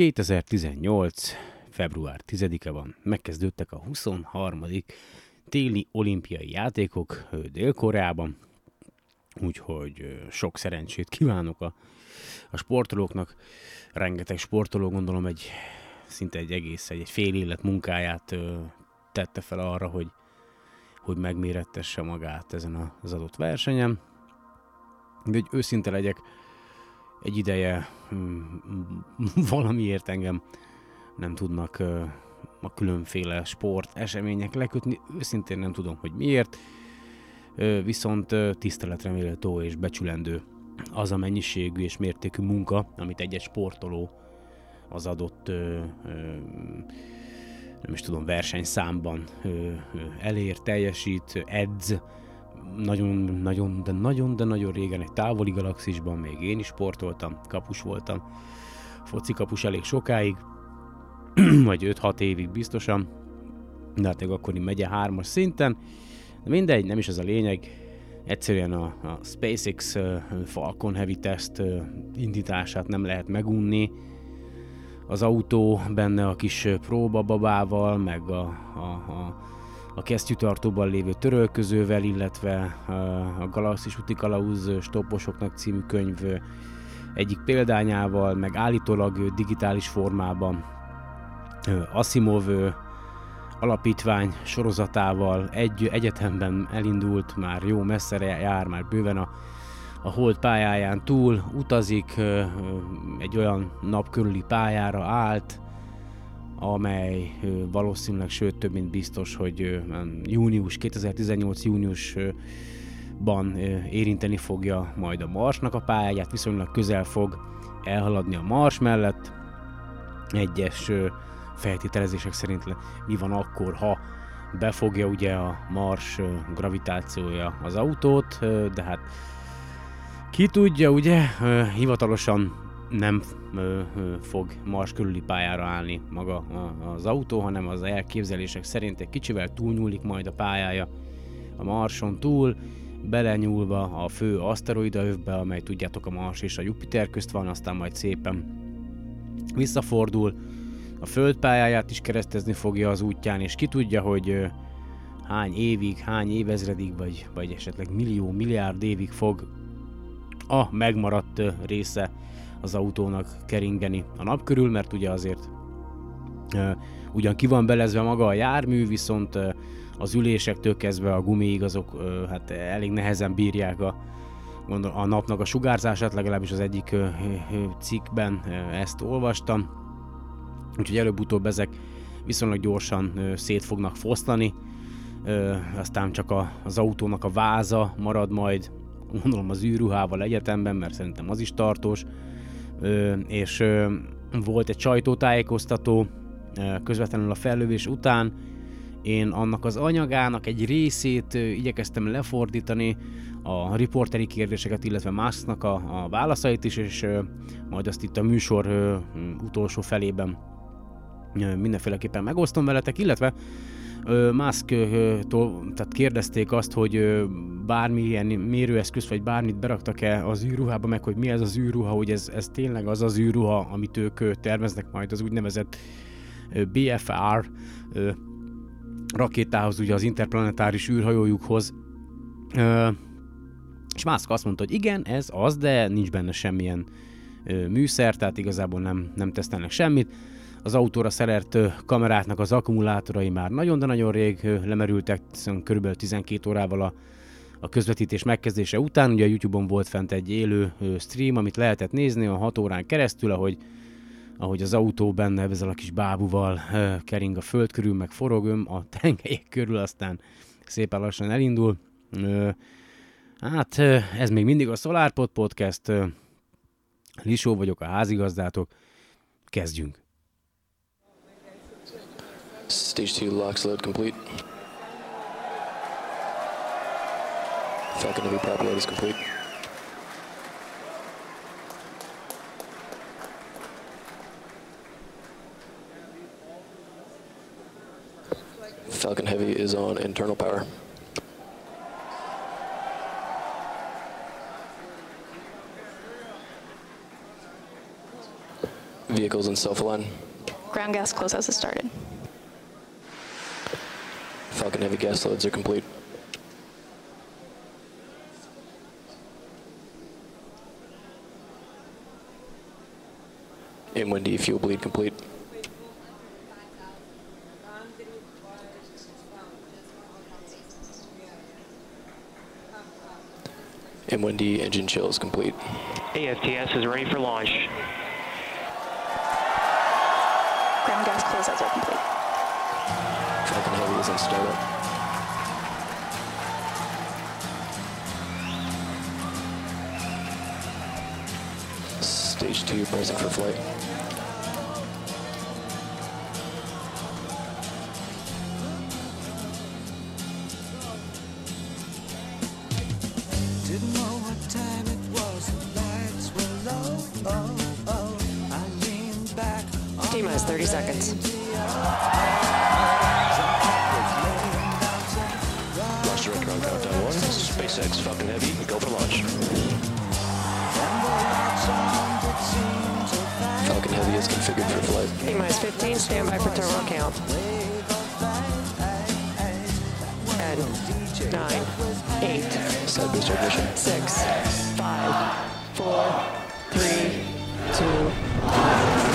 2018. február 10-e van, megkezdődtek a 23. téli olimpiai játékok Dél-Koreában, úgyhogy sok szerencsét kívánok a, a sportolóknak. Rengeteg sportoló gondolom egy szinte egy egész, egy, egy fél élet munkáját ö, tette fel arra, hogy, hogy megmérettesse magát ezen az adott versenyen. De hogy őszinte legyek, egy ideje mm, valamiért engem nem tudnak a különféle sport események lekötni. Őszintén nem tudom, hogy miért. Viszont tiszteletre méltó és becsülendő az a mennyiségű és mértékű munka, amit egy-egy sportoló az adott nem is tudom, versenyszámban elér, teljesít, edz, nagyon-nagyon, de nagyon, de nagyon régen egy távoli galaxisban még én is sportoltam, kapus voltam, foci kapus elég sokáig, vagy 5-6 évig biztosan, de hát akkor megye hármas szinten, de mindegy, nem is ez a lényeg, egyszerűen a, a SpaceX Falcon Heavy Test indítását nem lehet megunni, az autó benne a kis próbababával, meg a, a, a, a kesztyűtartóban lévő törölközővel, illetve a, Galaxis úti kalauz stopposoknak című könyv egyik példányával, meg állítólag digitális formában. Asimov alapítvány sorozatával egy egyetemben elindult, már jó messzere jár, már bőven a a hold pályáján túl, utazik, egy olyan nap körüli pályára állt, amely valószínűleg, sőt több mint biztos, hogy június, 2018 júniusban érinteni fogja majd a Marsnak a pályáját, viszonylag közel fog elhaladni a Mars mellett. Egyes feltételezések szerint mi van akkor, ha befogja ugye a Mars gravitációja az autót, de hát ki tudja, ugye, hivatalosan nem fog Mars körüli pályára állni maga az autó, hanem az elképzelések szerint egy kicsivel túlnyúlik majd a pályája a Marson túl, belenyúlva a fő aszteroida övbe, amely tudjátok a Mars és a Jupiter közt van, aztán majd szépen visszafordul, a Föld pályáját is keresztezni fogja az útján, és ki tudja, hogy hány évig, hány évezredig, vagy, vagy esetleg millió, milliárd évig fog a megmaradt része az autónak keringeni a nap körül, mert ugye azért ugyan ki van belezve maga a jármű, viszont az ülésektől kezdve a gumiig azok hát elég nehezen bírják a, a napnak a sugárzását, legalábbis az egyik cikkben ezt olvastam. Úgyhogy előbb-utóbb ezek viszonylag gyorsan szét fognak fosztani, uh, aztán csak a, az autónak a váza marad majd gondolom az űrruhával egyetemben, mert szerintem az is tartós, és volt egy sajtótájékoztató közvetlenül a fellövés után, én annak az anyagának egy részét igyekeztem lefordítani, a riporteri kérdéseket, illetve másnak a, a válaszait is, és majd azt itt a műsor utolsó felében mindenféleképpen megosztom veletek, illetve Musk-tól tehát kérdezték azt, hogy bármilyen mérőeszköz vagy bármit beraktak-e az űrruhába, meg hogy mi ez az űrruha, hogy ez, ez tényleg az az űrruha, amit ők terveznek majd az úgynevezett BFR rakétához, ugye az interplanetáris űrhajójukhoz. És Musk azt mondta, hogy igen, ez az, de nincs benne semmilyen műszer, tehát igazából nem, nem tesztelnek semmit az autóra szerelt kameráknak az akkumulátorai már nagyon, de nagyon rég lemerültek, körülbelül 12 órával a, a közvetítés megkezdése után. Ugye a YouTube-on volt fent egy élő stream, amit lehetett nézni a 6 órán keresztül, ahogy, ahogy az autó benne ezzel a kis bábuval kering a föld körül, meg forogöm a tengelyek körül, aztán szépen lassan elindul. Hát ez még mindig a SolarPod Podcast. Lisó vagyok, a házigazdátok. Kezdjünk! Stage 2 LOX load complete. Falcon Heavy prop load is complete. Falcon Heavy is on internal power. Vehicles in self-align. Ground gas closeouts has started. Falcon Heavy gas loads are complete. M1D fuel bleed complete. M1D engine chill is complete. AFTS is ready for launch. Ground gas closeouts are complete. Falcon Heavy is in startup. Stage 2 pricing for flight. SpaceX, Falcon Heavy, go for launch. Falcon Heavy is configured for flight. Minus 15, standby for turbo count. 10, 9, 8, Side booster 6, 5, 4, 3, 2, 1.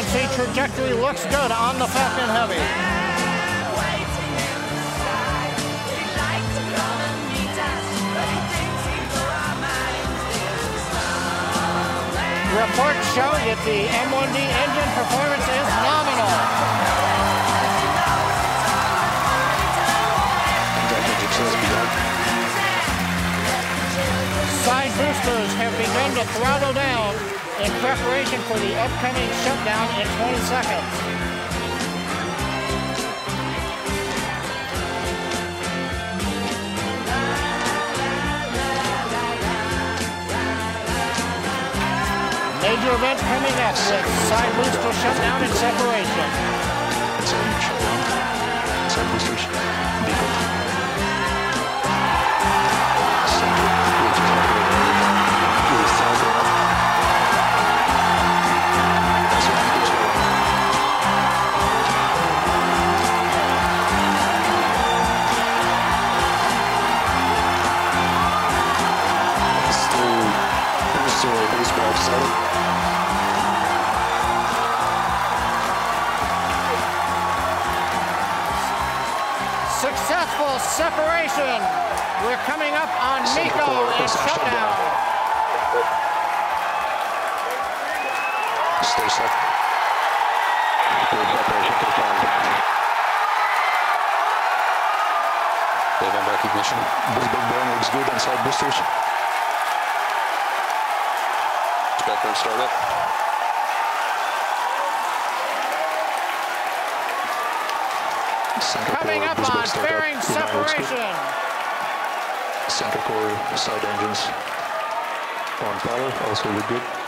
GNC trajectory looks good on the Falcon Heavy. Reports show that the M1D engine performance is nominal. Side boosters have begun to throttle down in preparation for the upcoming shutdown in 20 seconds. Major event coming up with side booster shutdown and separation. Side shutdown. We're coming up on Nico and shutdown. Stay set. Full separation confirmed. Wave on back ignition. Big burn looks good on side boosters. Background startup. Coming up on fairing separation. Center core side engines on power also look good.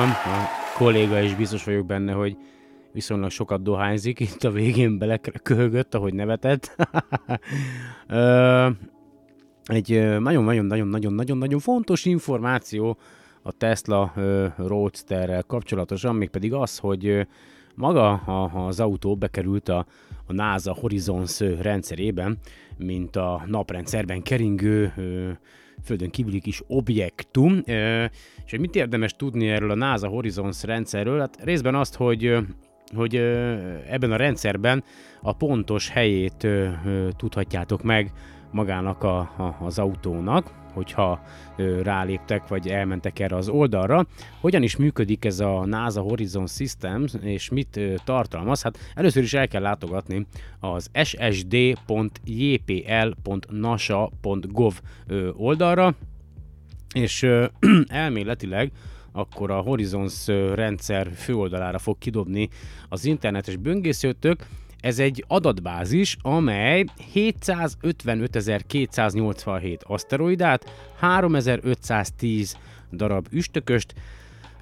Megnyugodtam. A kolléga is biztos vagyok benne, hogy viszonylag sokat dohányzik. Itt a végén beleköhögött, ahogy nevetett. Egy nagyon-nagyon-nagyon-nagyon-nagyon fontos információ a Tesla Roadsterrel kapcsolatosan, mégpedig az, hogy maga az autó bekerült a, a NASA Horizons rendszerében, mint a naprendszerben keringő földön kívüli kis objektum. És hogy mit érdemes tudni erről a NASA Horizons rendszerről? Hát részben azt, hogy hogy ebben a rendszerben a pontos helyét tudhatjátok meg magának a, a, az autónak, hogyha ö, ráléptek, vagy elmentek erre az oldalra. Hogyan is működik ez a NASA Horizon Systems, és mit tartalmaz? Hát először is el kell látogatni az ssd.jpl.nasa.gov ö, oldalra, és elméletileg akkor a Horizons rendszer főoldalára fog kidobni az internetes böngészőtök. Ez egy adatbázis, amely 755.287 aszteroidát, 3510 darab üstököst,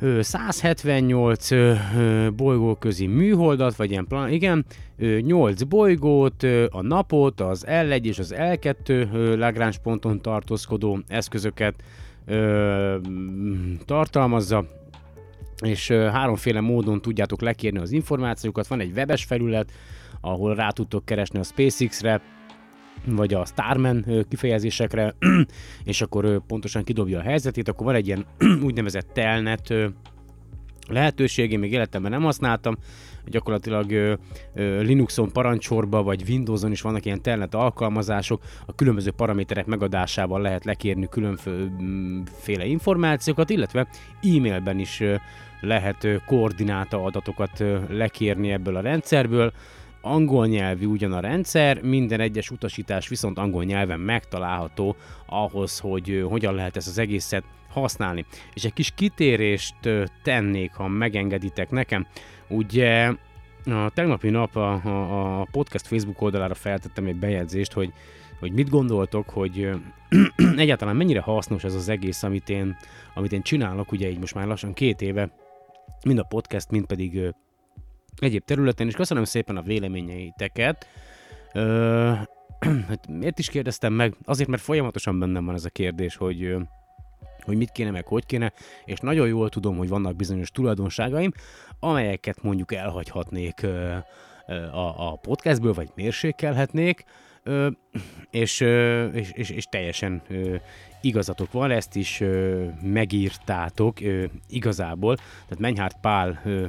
ö, 178 ö, ö, bolygóközi műholdat, vagy ilyen plan, igen, ö, 8 bolygót, a napot, az L1 és az L2 ö, Lagrange ponton tartózkodó eszközöket tartalmazza, és háromféle módon tudjátok lekérni az információkat. Van egy webes felület, ahol rá tudtok keresni a SpaceX-re, vagy a Starman kifejezésekre, és akkor pontosan kidobja a helyzetét, akkor van egy ilyen úgynevezett telnet lehetőség, én még életemben nem használtam, gyakorlatilag ö, ö, Linuxon parancsorba, vagy Windowson is vannak ilyen telnet alkalmazások, a különböző paraméterek megadásával lehet lekérni különféle információkat, illetve e-mailben is lehet koordináta adatokat lekérni ebből a rendszerből, angol nyelvű ugyan a rendszer, minden egyes utasítás viszont angol nyelven megtalálható ahhoz, hogy hogyan lehet ezt az egészet használni. És egy kis kitérést tennék, ha megengeditek nekem. Ugye a tegnapi nap a, a, a podcast Facebook oldalára feltettem egy bejegyzést, hogy, hogy mit gondoltok, hogy egyáltalán mennyire hasznos ez az egész, amit én, amit én csinálok, ugye így most már lassan két éve, mind a podcast, mind pedig egyéb területen, és köszönöm szépen a véleményeiteket. Ö, hát miért is kérdeztem meg? Azért, mert folyamatosan bennem van ez a kérdés, hogy hogy mit kéne, meg hogy kéne, és nagyon jól tudom, hogy vannak bizonyos tulajdonságaim, amelyeket mondjuk elhagyhatnék ö, a, a podcastből, vagy mérsékelhetnék, ö, és, ö, és, és, és teljesen ö, igazatok van, ezt is ö, megírtátok ö, igazából, tehát Menyhárt Pál ö,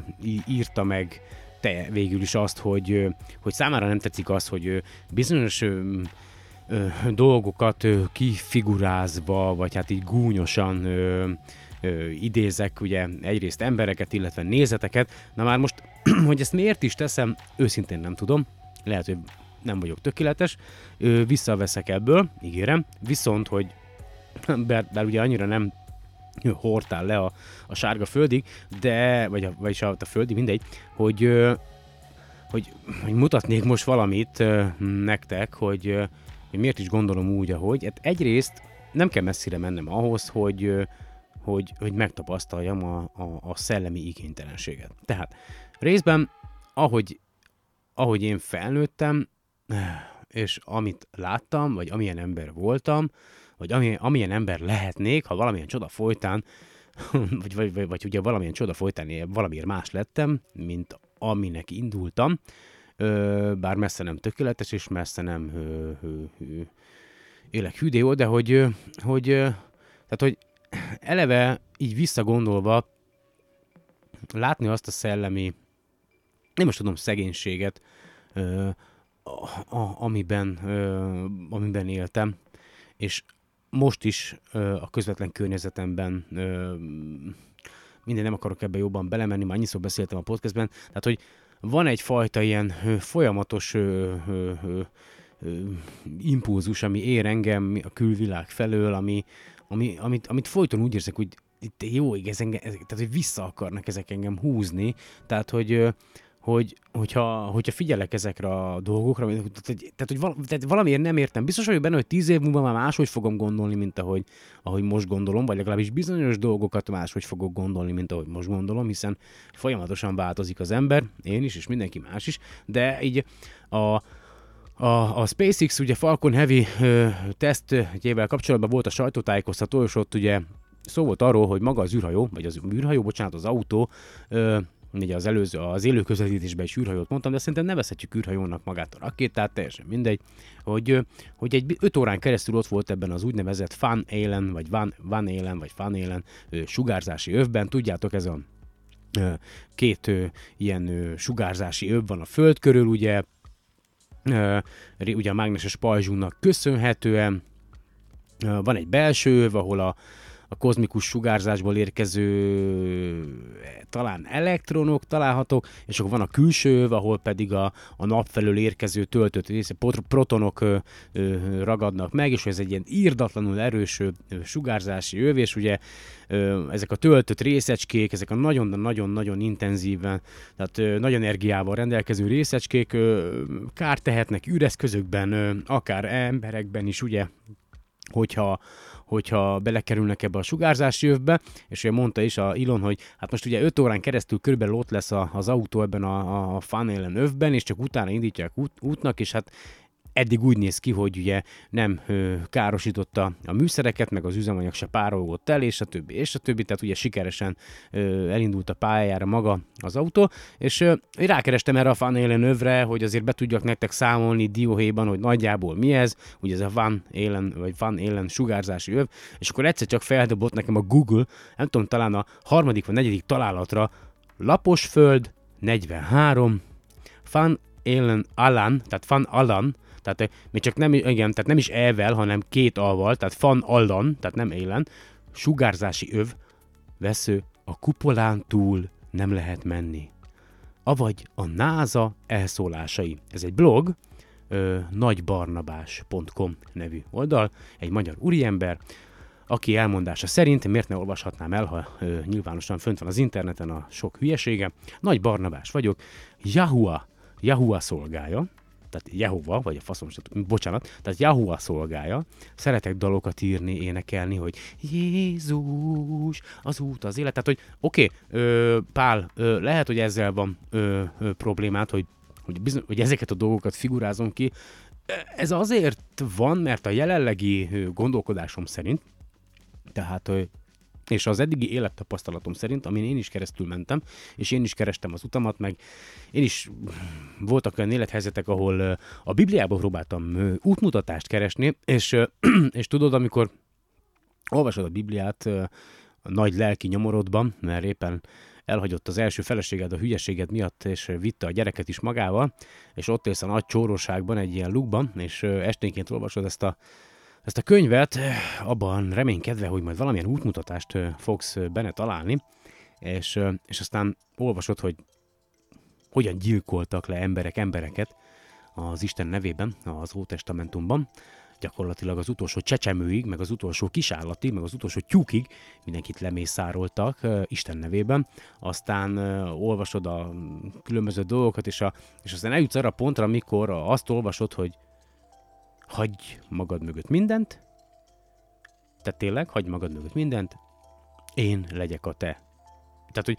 írta meg te végül is azt, hogy, hogy számára nem tetszik az, hogy bizonyos dolgokat kifigurázva, vagy hát így gúnyosan idézek ugye egyrészt embereket, illetve nézeteket. Na már most, hogy ezt miért is teszem, őszintén nem tudom. Lehet, hogy nem vagyok tökéletes. Visszaveszek ebből, ígérem. Viszont, hogy bár, bár ugye annyira nem hordtál le a, a sárga földig, de, vagy a, vagyis a, a földi, mindegy, hogy, hogy, hogy mutatnék most valamit nektek, hogy, hogy miért is gondolom úgy, ahogy. Hát egyrészt nem kell messzire mennem ahhoz, hogy, hogy, hogy megtapasztaljam a, a, a szellemi igénytelenséget. Tehát részben, ahogy, ahogy én felnőttem, és amit láttam, vagy amilyen ember voltam, vagy ami, amilyen ember lehetnék, ha valamilyen csoda folytán, vagy, vagy, vagy, vagy ugye valamilyen csoda folytán valamiért más lettem, mint aminek indultam, ö, bár messze nem tökéletes, és messze nem ö, ö, ö, élek hűdéó, de hogy, hogy, tehát, hogy eleve így visszagondolva látni azt a szellemi, nem most tudom, szegénységet, ö, a, a, amiben, ö, amiben éltem, és most is a közvetlen környezetemben minden nem akarok ebbe jobban belemenni, már annyiszor beszéltem a podcastben, tehát hogy van egyfajta ilyen folyamatos impulzus, ami ér engem a külvilág felől, ami, ami, amit, amit folyton úgy érzek, hogy itt jó, ez engem, tehát hogy vissza akarnak ezek engem húzni, tehát hogy hogy, hogyha, hogyha figyelek ezekre a dolgokra, tehát, tehát, hogy tehát valamiért nem értem. Biztos vagyok benne, hogy tíz év múlva már máshogy fogom gondolni, mint ahogy, ahogy most gondolom, vagy legalábbis bizonyos dolgokat máshogy fogok gondolni, mint ahogy most gondolom, hiszen folyamatosan változik az ember, én is, és mindenki más is, de így a, a, a SpaceX, ugye Falcon Heavy ö, tesztjével kapcsolatban volt a sajtótájékoztató, és ott ugye szó volt arról, hogy maga az űrhajó, vagy az űrhajó, bocsánat, az autó ö, ugye az előző, az élő közvetítésben is űrhajót mondtam, de szerintem nevezhetjük űrhajónak magát a rakétát, teljesen mindegy, hogy, hogy egy 5 órán keresztül ott volt ebben az úgynevezett Van Élen, vagy Van, Van Élen, vagy Van Élen sugárzási övben, tudjátok, ez a két ilyen sugárzási öv van a Föld körül, ugye, ugye a mágneses pajzsunknak köszönhetően, van egy belső öv, ahol a, a kozmikus sugárzásból érkező talán elektronok találhatók, és akkor van a külső öv, ahol pedig a, a nap felől érkező töltött protonok ö, ö, ragadnak meg, és ez egy ilyen írdatlanul erős sugárzási öv, és ugye ö, ezek a töltött részecskék, ezek a nagyon-nagyon-nagyon intenzíven, tehát ö, nagy energiával rendelkező részecskék ö, kár tehetnek üreszközökben, ö, akár emberekben is, ugye, hogyha hogyha belekerülnek ebbe a sugárzási övbe, és ugye mondta is a Ilon, hogy hát most ugye 5 órán keresztül körülbelül ott lesz a, az autó ebben a, a funnelen övben, és csak utána indítják út, útnak, és hát eddig úgy néz ki, hogy ugye nem ö, károsította a műszereket, meg az üzemanyag se párolgott el, és a többi, és a többi, tehát ugye sikeresen ö, elindult a pályájára maga az autó, és ö, rákerestem erre a Van Élen övre, hogy azért be tudjak nektek számolni dióhéjban, hogy nagyjából mi ez, ugye ez a Van Élen, vagy Van Élen sugárzási öv, és akkor egyszer csak feldobott nekem a Google, nem tudom, talán a harmadik vagy negyedik találatra, lapos föld, 43, Van Élen Alan, tehát Van Alan, tehát eh, még csak nem, igen, tehát nem is E-vel, hanem két A-val, tehát fan allan, tehát nem élen, sugárzási öv, vesző, a kupolán túl nem lehet menni. Avagy a NASA elszólásai. Ez egy blog, ö, nagybarnabás.com nevű oldal, egy magyar úriember, aki elmondása szerint, miért ne olvashatnám el, ha ö, nyilvánosan fönt van az interneten a sok hülyesége, Nagy Barnabás vagyok, Yahua, Yahua szolgája, tehát Jehova, vagy a faszom, bocsánat, tehát Jahua szolgája, szeretek dalokat írni, énekelni, hogy Jézus, az út, az élet, tehát hogy oké, okay, Pál, ö, lehet, hogy ezzel van ö, ö, problémát, hogy, hogy, bizony, hogy ezeket a dolgokat figurázom ki, ez azért van, mert a jelenlegi gondolkodásom szerint, tehát és az eddigi élettapasztalatom szerint, amin én is keresztül mentem, és én is kerestem az utamat, meg én is voltak olyan élethelyzetek, ahol a Bibliában próbáltam útmutatást keresni, és, és tudod, amikor olvasod a Bibliát a nagy lelki nyomorodban, mert éppen elhagyott az első feleséged a hülyeséged miatt, és vitte a gyereket is magával, és ott élsz a nagy csóróságban, egy ilyen lukban, és esténként olvasod ezt a ezt a könyvet abban reménykedve, hogy majd valamilyen útmutatást fogsz benne találni, és, és aztán olvasod, hogy hogyan gyilkoltak le emberek embereket az Isten nevében, az Ótestamentumban, gyakorlatilag az utolsó csecsemőig, meg az utolsó kisállatig, meg az utolsó tyúkig mindenkit lemészároltak Isten nevében, aztán olvasod a különböző dolgokat, és, a, és aztán eljutsz arra a pontra, amikor azt olvasod, hogy hagyj magad mögött mindent, tehát tényleg, hagyj magad mögött mindent, én legyek a te. Tehát, hogy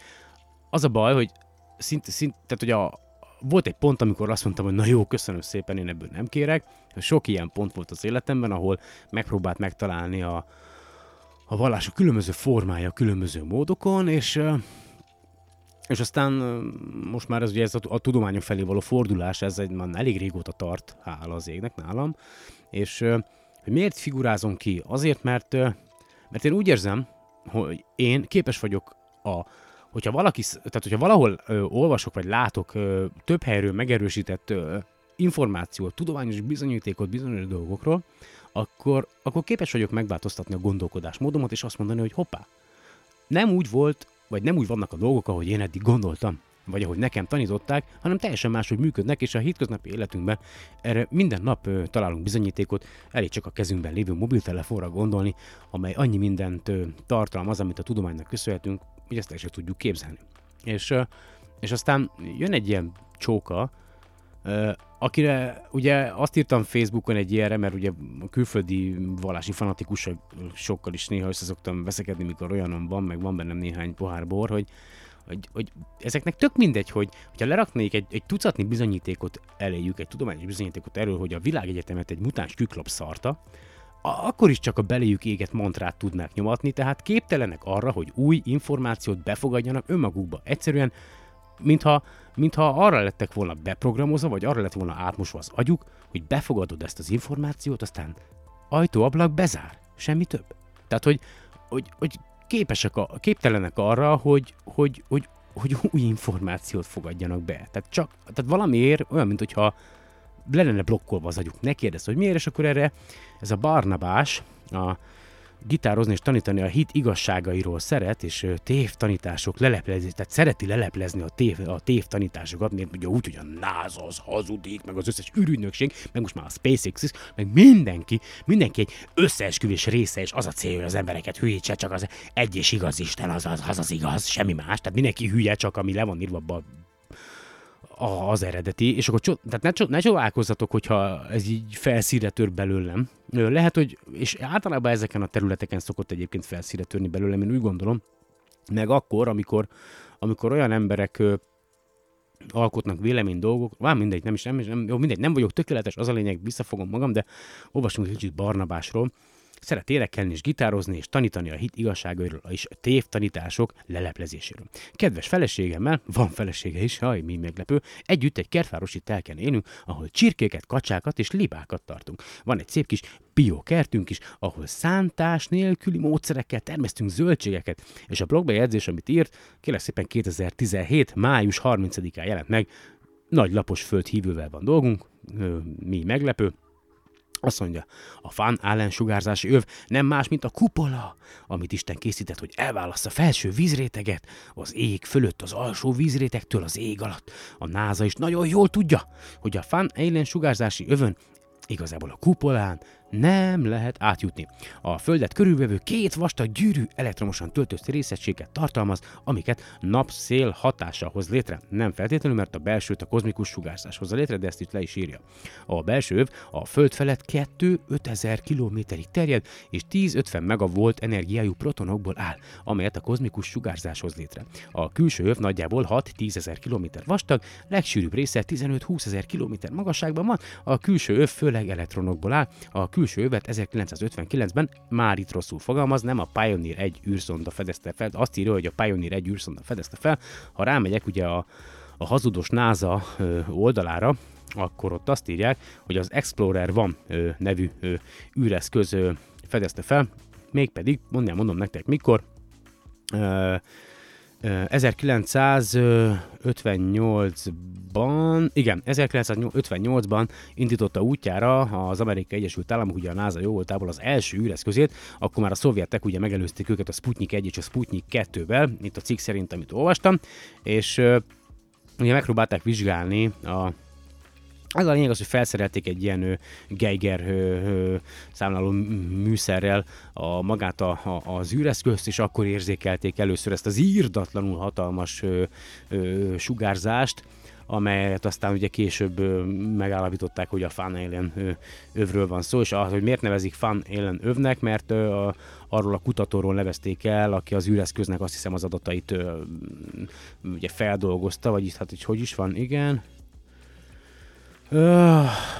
az a baj, hogy szint, szint, tehát, hogy a, volt egy pont, amikor azt mondtam, hogy na jó, köszönöm szépen, én ebből nem kérek. Sok ilyen pont volt az életemben, ahol megpróbált megtalálni a, a vallás a különböző formája, különböző módokon, és és aztán most már ez ugye ez a, a tudományok felé való fordulás, ez egy, már elég régóta tart, hála az égnek nálam, és hogy miért figurázom ki? Azért, mert, mert én úgy érzem, hogy én képes vagyok a, hogyha valaki, tehát hogyha valahol ö, olvasok vagy látok ö, több helyről megerősített ö, információt, tudományos bizonyítékot bizonyos dolgokról, akkor, akkor képes vagyok megváltoztatni a gondolkodásmódomat, és azt mondani, hogy hoppá, nem úgy volt, vagy nem úgy vannak a dolgok, ahogy én eddig gondoltam, vagy ahogy nekem tanították, hanem teljesen máshogy működnek, és a hétköznapi életünkben erre minden nap ö, találunk bizonyítékot, elég csak a kezünkben lévő mobiltelefonra gondolni, amely annyi mindent ö, tartalmaz, amit a tudománynak köszönhetünk, hogy ezt el sem tudjuk képzelni. És, ö, és aztán jön egy ilyen csóka, akire ugye azt írtam Facebookon egy ilyenre, mert ugye a külföldi vallási fanatikusokkal is néha össze szoktam veszekedni, mikor olyanom van, meg van bennem néhány pohár bor, hogy, hogy, hogy ezeknek tök mindegy, hogy ha leraknék egy, egy tucatni bizonyítékot eléjük, egy tudományos bizonyítékot erről, hogy a világegyetemet egy mutáns küklop szarta, akkor is csak a beléjük égett mantrát tudnák nyomatni, tehát képtelenek arra, hogy új információt befogadjanak önmagukba. Egyszerűen, mintha, mintha arra lettek volna beprogramozva, vagy arra lett volna átmosva az agyuk, hogy befogadod ezt az információt, aztán ajtó-ablak bezár. Semmi több. Tehát, hogy, hogy, hogy képesek a, képtelenek arra, hogy, hogy, hogy, hogy új információt fogadjanak be. Tehát csak, tehát valamiért olyan, mint hogyha le lenne blokkolva az agyuk. Ne kérdezz, hogy miért, és akkor erre ez a Barnabás, a gitározni és tanítani a hit igazságairól szeret, és tévtanítások leleplezni, tehát szereti leleplezni a, tév, a tévtanításokat, mert ugye úgy, hogy a NASA az hazudik, meg az összes ürügynökség, meg most már a SpaceX is, meg mindenki, mindenki egy összeesküvés része, és az a cél, hogy az embereket hülyítse, csak az egy és igaz Isten, az az, az, az igaz, semmi más. Tehát mindenki hülye, csak ami le van írva a- az eredeti, és akkor cso- tehát ne, cso- ne csodálkozzatok, hogyha ez így felszíre tör belőlem. Lehet, hogy, és általában ezeken a területeken szokott egyébként felszíre törni belőlem, én úgy gondolom, meg akkor, amikor, amikor olyan emberek alkotnak vélemény dolgok, vám mindegy, nem is, nem, nem, jó, mindegy, nem vagyok tökéletes, az a lényeg, visszafogom magam, de olvasunk egy kicsit Barnabásról, Szeret énekelni és gitározni és tanítani a hit igazságairól és a tévtanítások leleplezéséről. Kedves feleségemmel, van felesége is, haj, mi meglepő, együtt egy kertvárosi telken élünk, ahol csirkéket, kacsákat és libákat tartunk. Van egy szép kis bio kertünk is, ahol szántás nélküli módszerekkel termesztünk zöldségeket, és a blogbejegyzés, amit írt, kérlek szépen 2017. május 30-án jelent meg, nagy lapos földhívővel van dolgunk, mi meglepő, azt mondja, a fan ellensugárzási öv nem más, mint a kupola, amit Isten készített, hogy elválassza a felső vízréteget az ég fölött az alsó vízrétegtől az ég alatt. A NASA is nagyon jól tudja, hogy a fan ellensugárzási övön igazából a kupolán nem lehet átjutni. A Földet körülvevő két vastag gyűrű elektromosan töltött részegységet tartalmaz, amiket napszél hatása hoz létre. Nem feltétlenül, mert a belsőt a kozmikus sugárzás hozza létre, de ezt itt le is írja. A belső öv a Föld felett 2-5000 kilométerig terjed, és 10-50 megavolt energiájú protonokból áll, amelyet a kozmikus sugárzás hoz létre. A külső öv nagyjából 6-10 ezer kilométer vastag, legsűrűbb része 15-20 ezer kilométer magasságban van, a külső öv főleg elektronokból áll, a külső övet 1959-ben már itt rosszul fogalmaz, nem a Pioneer 1 űrszonda fedezte fel, azt írja, hogy a Pioneer 1 űrszonda fedezte fel. Ha rámegyek ugye a, a hazudos NASA oldalára, akkor ott azt írják, hogy az Explorer Van nevű űreszköz fedezte fel, mégpedig, mondjam, mondom nektek mikor, 1958-ban, igen, 1958-ban indította útjára az Amerikai Egyesült Államok, ugye a NASA jó voltából az első űreszközét, akkor már a szovjetek ugye megelőzték őket a Sputnik 1 és a Sputnik 2-vel, itt a cikk szerint, amit olvastam, és ugye megpróbálták vizsgálni a az a lényeg az, hogy felszerelték egy ilyen Geiger ö, ö, számláló műszerrel a, magát a, a, az űreszközt, és akkor érzékelték először ezt az írdatlanul hatalmas ö, ö, sugárzást, amelyet aztán ugye később ö, megállapították, hogy a Fan Alien ö, övről van szó, és az, hogy miért nevezik Fan Alien övnek, mert ö, a, arról a kutatóról nevezték el, aki az űreszköznek azt hiszem az adatait ö, ugye feldolgozta, vagyis hát hogy hogy is van, igen,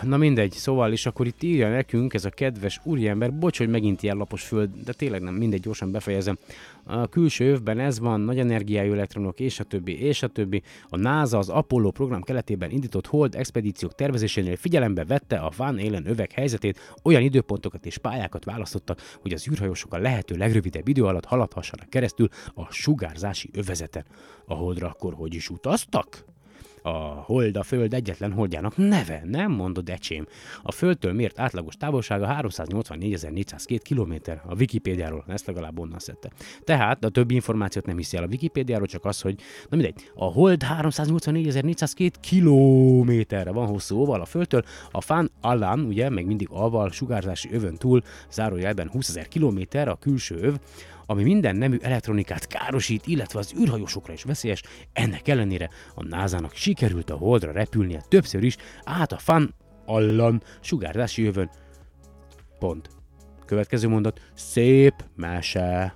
na mindegy, szóval is akkor itt írja nekünk ez a kedves úriember, bocs, hogy megint ilyen lapos föld, de tényleg nem, mindegy, gyorsan befejezem. A külső övben ez van, nagy energiájú elektronok, és a többi, és a többi. A NASA az Apollo program keletében indított Hold expedíciók tervezésénél figyelembe vette a Van Allen övek helyzetét, olyan időpontokat és pályákat választottak, hogy az űrhajósok a lehető legrövidebb idő alatt haladhassanak keresztül a sugárzási övezeten. A Holdra akkor hogy is utaztak? A hold a föld egyetlen holdjának neve, nem mondod ecsém. A földtől mért átlagos távolsága 384.402 km. A Wikipédiáról, ezt legalább onnan szedte. Tehát a többi információt nem hiszi el a Wikipédiáról, csak az, hogy na mindegy, a hold 384.402 kilométerre van hosszú óval a földtől, a Fan Allan, ugye, meg mindig alval, sugárzási övön túl, zárójelben 20.000 km a külső öv, ami minden nemű elektronikát károsít, illetve az űrhajósokra is veszélyes, ennek ellenére a NASA-nak sikerült a Holdra repülnie többször is át a Fan Allan sugárzási jövőn. Pont. Következő mondat. Szép mese.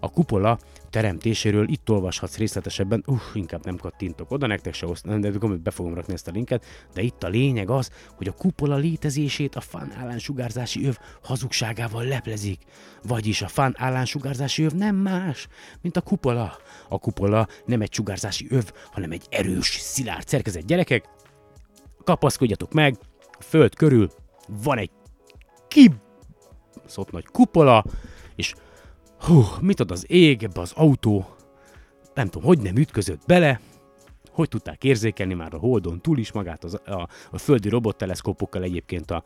A kupola teremtéséről itt olvashatsz részletesebben, uff, inkább nem kattintok oda, nektek se osztom, de be fogom rakni ezt a linket, de itt a lényeg az, hogy a kupola létezését a fan állásugárzási öv hazugságával leplezik. Vagyis a fan állásugárzási öv nem más, mint a kupola. A kupola nem egy sugárzási öv, hanem egy erős, szilárd szerkezet. Gyerekek, kapaszkodjatok meg, a föld körül van egy kibaszott nagy kupola, és hú, mit ad az ég ebbe az autó, nem tudom, hogy nem ütközött bele, hogy tudták érzékelni már a Holdon túl is magát az, a, a földi robotteleszkópokkal egyébként a,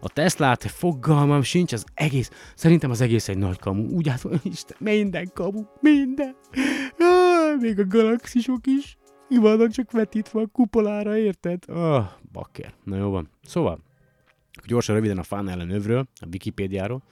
a Teslát, fogalmam sincs, az egész, szerintem az egész egy nagy kamu, úgy át, Isten, minden kamu, minden, ah, még a galaxisok is, ki csak vetítve a kupolára, érted? Ah, bakker, na jó van. Szóval, gyorsan röviden a fán ellen övről, a Wikipédiáról.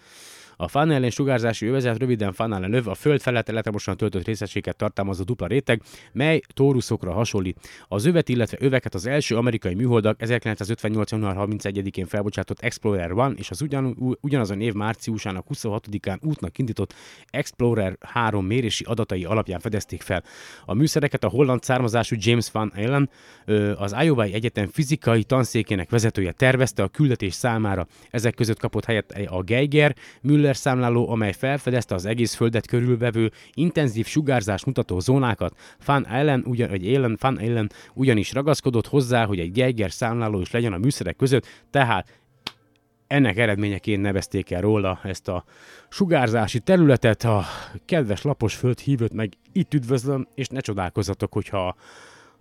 A Funnel sugárzási övezet röviden Funnel löv a föld felett elektromosan töltött részecskéket tartalmazó dupla réteg, mely tóruszokra hasonlít. Az övet, illetve öveket az első amerikai műholdak 1958. január 31-én felbocsátott Explorer 1 és az ugyan, ugyanazon év márciusának 26-án útnak indított Explorer 3 mérési adatai alapján fedezték fel. A műszereket a holland származású James Van Allen, az Iowa Egyetem fizikai tanszékének vezetője tervezte a küldetés számára. Ezek között kapott helyet a Geiger, Müller számláló, amely felfedezte az egész földet körülvevő intenzív sugárzás mutató zónákat. Fan Allen, ugyan, vagy Allen, Fan Allen ugyanis ragaszkodott hozzá, hogy egy Geiger számláló is legyen a műszerek között, tehát ennek eredményeként nevezték el róla ezt a sugárzási területet. A kedves lapos földhívőt meg itt üdvözlöm, és ne csodálkozzatok, hogyha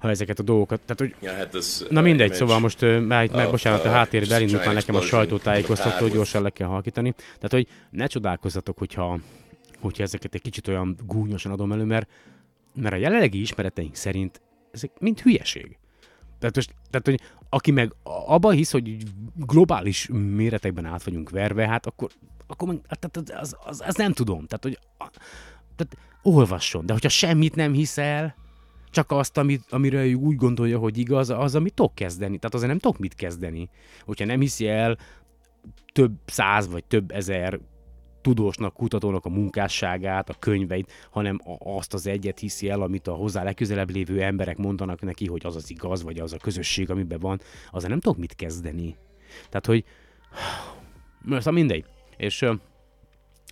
ha ezeket a dolgokat, tehát hogy... This, Na uh, mindegy, szóval most uh, már, már bocsánat, a háttérbe elindult már nekem a sajtótájékoztató, gyorsan le kell halkítani. Tehát, hogy ne csodálkozzatok, hogyha, hogyha ezeket egy kicsit olyan gúnyosan adom elő, mert, mert a jelenlegi ismereteink szerint ezek mind hülyeség. Tehát, most, tehát, hogy aki meg abba hisz, hogy globális méretekben át vagyunk verve, hát akkor, akkor meg, hát, tehát az, az, az, nem tudom. Tehát, hogy tehát olvasson, de hogyha semmit nem hiszel, csak azt, amit, amire ő úgy gondolja, hogy igaz, az, amit tudok kezdeni. Tehát azért nem tudok mit kezdeni. Hogyha nem hiszi el több száz vagy több ezer tudósnak, kutatónak a munkásságát, a könyveit, hanem a- azt az egyet hiszi el, amit a hozzá legközelebb lévő emberek mondanak neki, hogy az az igaz, vagy az a közösség, amiben van, azzal nem tudok mit kezdeni. Tehát, hogy szóval mindegy. És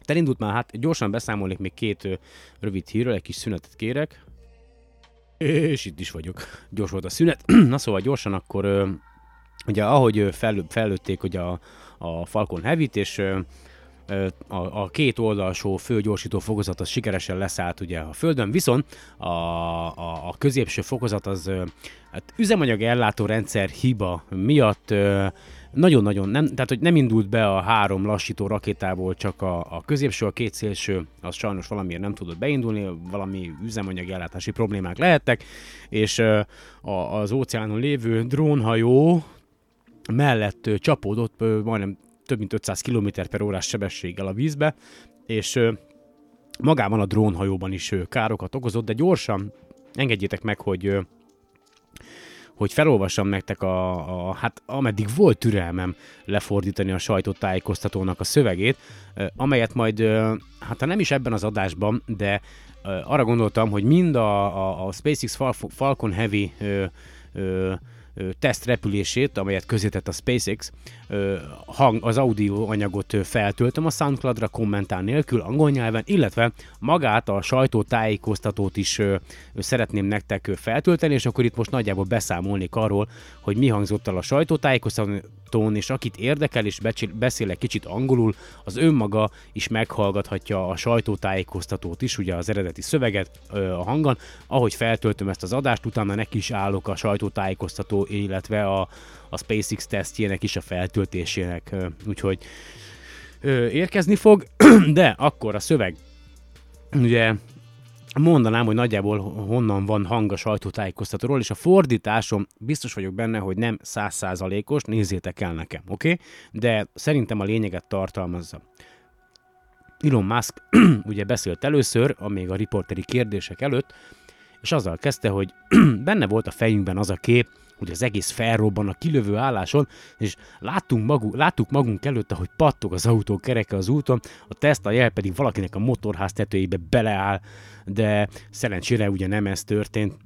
elindult már, hát gyorsan beszámolnék még két rövid hírről, egy kis szünetet kérek. És itt is vagyok. Gyors volt a szünet. Na szóval gyorsan akkor, ugye ahogy fel, fellőtték ugye a, a Falcon Heavy-t, és a, a két oldalsó főgyorsító fokozat az sikeresen leszállt ugye a Földön, viszont a, a, a középső fokozat az hát üzemanyag ellátó rendszer hiba miatt nagyon-nagyon nem, tehát hogy nem indult be a három lassító rakétából, csak a, a középső, a két szélső, az sajnos valamiért nem tudott beindulni, valami üzemanyag ellátási problémák lehettek, és a, az óceánon lévő drónhajó mellett csapódott majdnem több mint 500 km per órás sebességgel a vízbe, és magában a drónhajóban is károkat okozott, de gyorsan engedjétek meg, hogy hogy felolvassam nektek a, a, hát ameddig volt türelmem lefordítani a sajtótájékoztatónak a szövegét, amelyet majd, hát ha nem is ebben az adásban, de arra gondoltam, hogy mind a, a, a SpaceX Fal- Falcon Heavy ö, ö, ö, tesztrepülését, amelyet közétett a SpaceX, hang, az audio anyagot feltöltöm a SoundCloudra kommentár nélkül angol nyelven, illetve magát a sajtótájékoztatót is szeretném nektek feltölteni, és akkor itt most nagyjából beszámolnék arról, hogy mi hangzott el a sajtótájékoztatón, és akit érdekel, és becsi- beszél egy kicsit angolul, az önmaga is meghallgathatja a sajtótájékoztatót is, ugye az eredeti szöveget a hangon, ahogy feltöltöm ezt az adást, utána neki is állok a sajtótájékoztató, illetve a, a SpaceX tesztjének is a feltöltésének, úgyhogy érkezni fog, de akkor a szöveg, ugye mondanám, hogy nagyjából honnan van hang a sajtótájékoztatóról, és a fordításom biztos vagyok benne, hogy nem százszázalékos, nézzétek el nekem, oké? Okay? De szerintem a lényeget tartalmazza. Elon Musk ugye beszélt először, még a riporteri kérdések előtt, és azzal kezdte, hogy benne volt a fejünkben az a kép, hogy az egész felrobban a kilövő álláson, és láttunk magunk, láttuk magunk előtt, hogy pattog az autó kereke az úton, a Tesla jel pedig valakinek a motorház tetőjébe beleáll, de szerencsére ugye nem ez történt.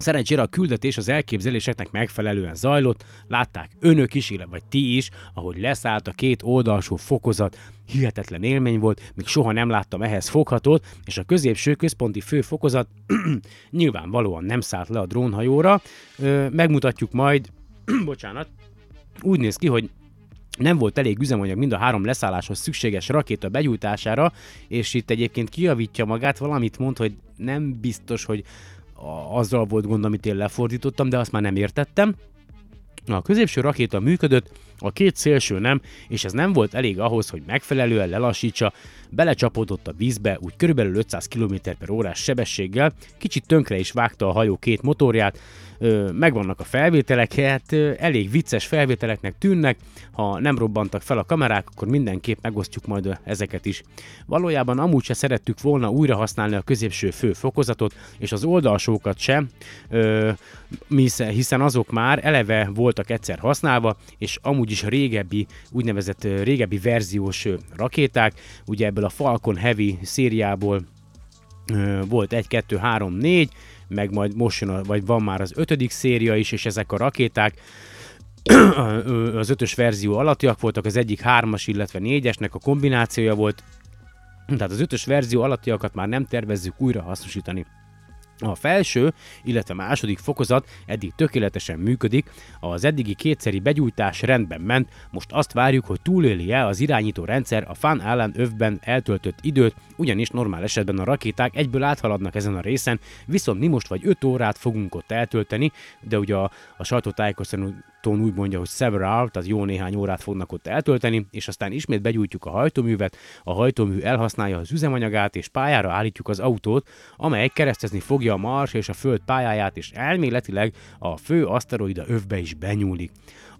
Szerencsére a küldetés az elképzeléseknek megfelelően zajlott, látták önök is, vagy ti is, ahogy leszállt a két oldalsó fokozat, hihetetlen élmény volt, még soha nem láttam ehhez foghatót, és a középső központi főfokozat nyilvánvalóan nem szállt le a drónhajóra. Ö, megmutatjuk majd, bocsánat, úgy néz ki, hogy nem volt elég üzemanyag mind a három leszálláshoz szükséges rakéta begyújtására, és itt egyébként kijavítja magát, valamit mond, hogy nem biztos, hogy a- azzal volt gond, amit én lefordítottam, de azt már nem értettem. A középső rakéta működött, a két szélső nem, és ez nem volt elég ahhoz, hogy megfelelően lelassítsa, belecsapódott a vízbe, úgy körülbelül 500 km per órás sebességgel, kicsit tönkre is vágta a hajó két motorját, megvannak a felvételek, hát elég vicces felvételeknek tűnnek, ha nem robbantak fel a kamerák, akkor mindenképp megosztjuk majd ezeket is. Valójában amúgy se szerettük volna újra használni a középső fő fokozatot, és az oldalsókat sem, ö, hiszen- azok már eleve voltak egyszer használva, és amúgy is régebbi, úgynevezett régebbi verziós rakéták, ugye ebből a Falcon Heavy szériából volt 1, 2, 3, 4, meg majd most jön, a, vagy van már az ötödik széria is, és ezek a rakéták az ötös verzió alattiak voltak, az egyik hármas, illetve négyesnek a kombinációja volt, tehát az ötös verzió alattiakat már nem tervezzük újra hasznosítani. A felső, illetve második fokozat eddig tökéletesen működik, az eddigi kétszeri begyújtás rendben ment, most azt várjuk, hogy túléli-e az irányító rendszer a Fan Allen övben eltöltött időt, ugyanis normál esetben a rakéták egyből áthaladnak ezen a részen, viszont mi most vagy 5 órát fogunk ott eltölteni, de ugye a, a sajtótájékoztatón úgy mondja, hogy several, tehát jó néhány órát fognak ott eltölteni, és aztán ismét begyújtjuk a hajtóművet, a hajtómű elhasználja az üzemanyagát, és pályára állítjuk az autót, amely keresztezni fogja a Mars és a Föld pályáját, és elméletileg a fő aszteroida övbe is benyúlik.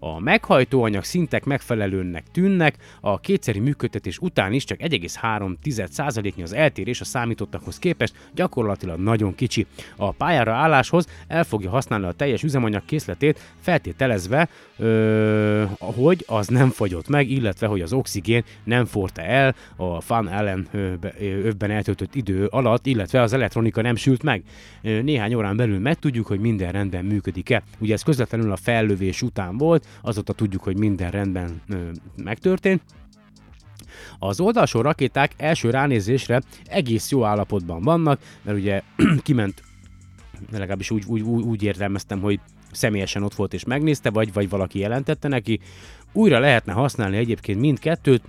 A meghajtóanyag szintek megfelelőnek tűnnek, a kétszeri működtetés után is csak 1,3%-nyi az eltérés a számítottakhoz képest, gyakorlatilag nagyon kicsi. A pályára álláshoz el fogja használni a teljes üzemanyag készletét, feltételezve, ö, hogy az nem fogyott meg, illetve hogy az oxigén nem forta el a fan ö, övben eltöltött idő alatt, illetve az elektronika nem sült meg. Néhány órán belül megtudjuk, hogy minden rendben működik-e. Ugye ez közvetlenül a fellövés után volt, azóta tudjuk, hogy minden rendben ö, megtörtént. Az oldalsó rakéták első ránézésre egész jó állapotban vannak, mert ugye kiment, legalábbis úgy, úgy, úgy, értelmeztem, hogy személyesen ott volt és megnézte, vagy, vagy valaki jelentette neki. Újra lehetne használni egyébként mindkettőt,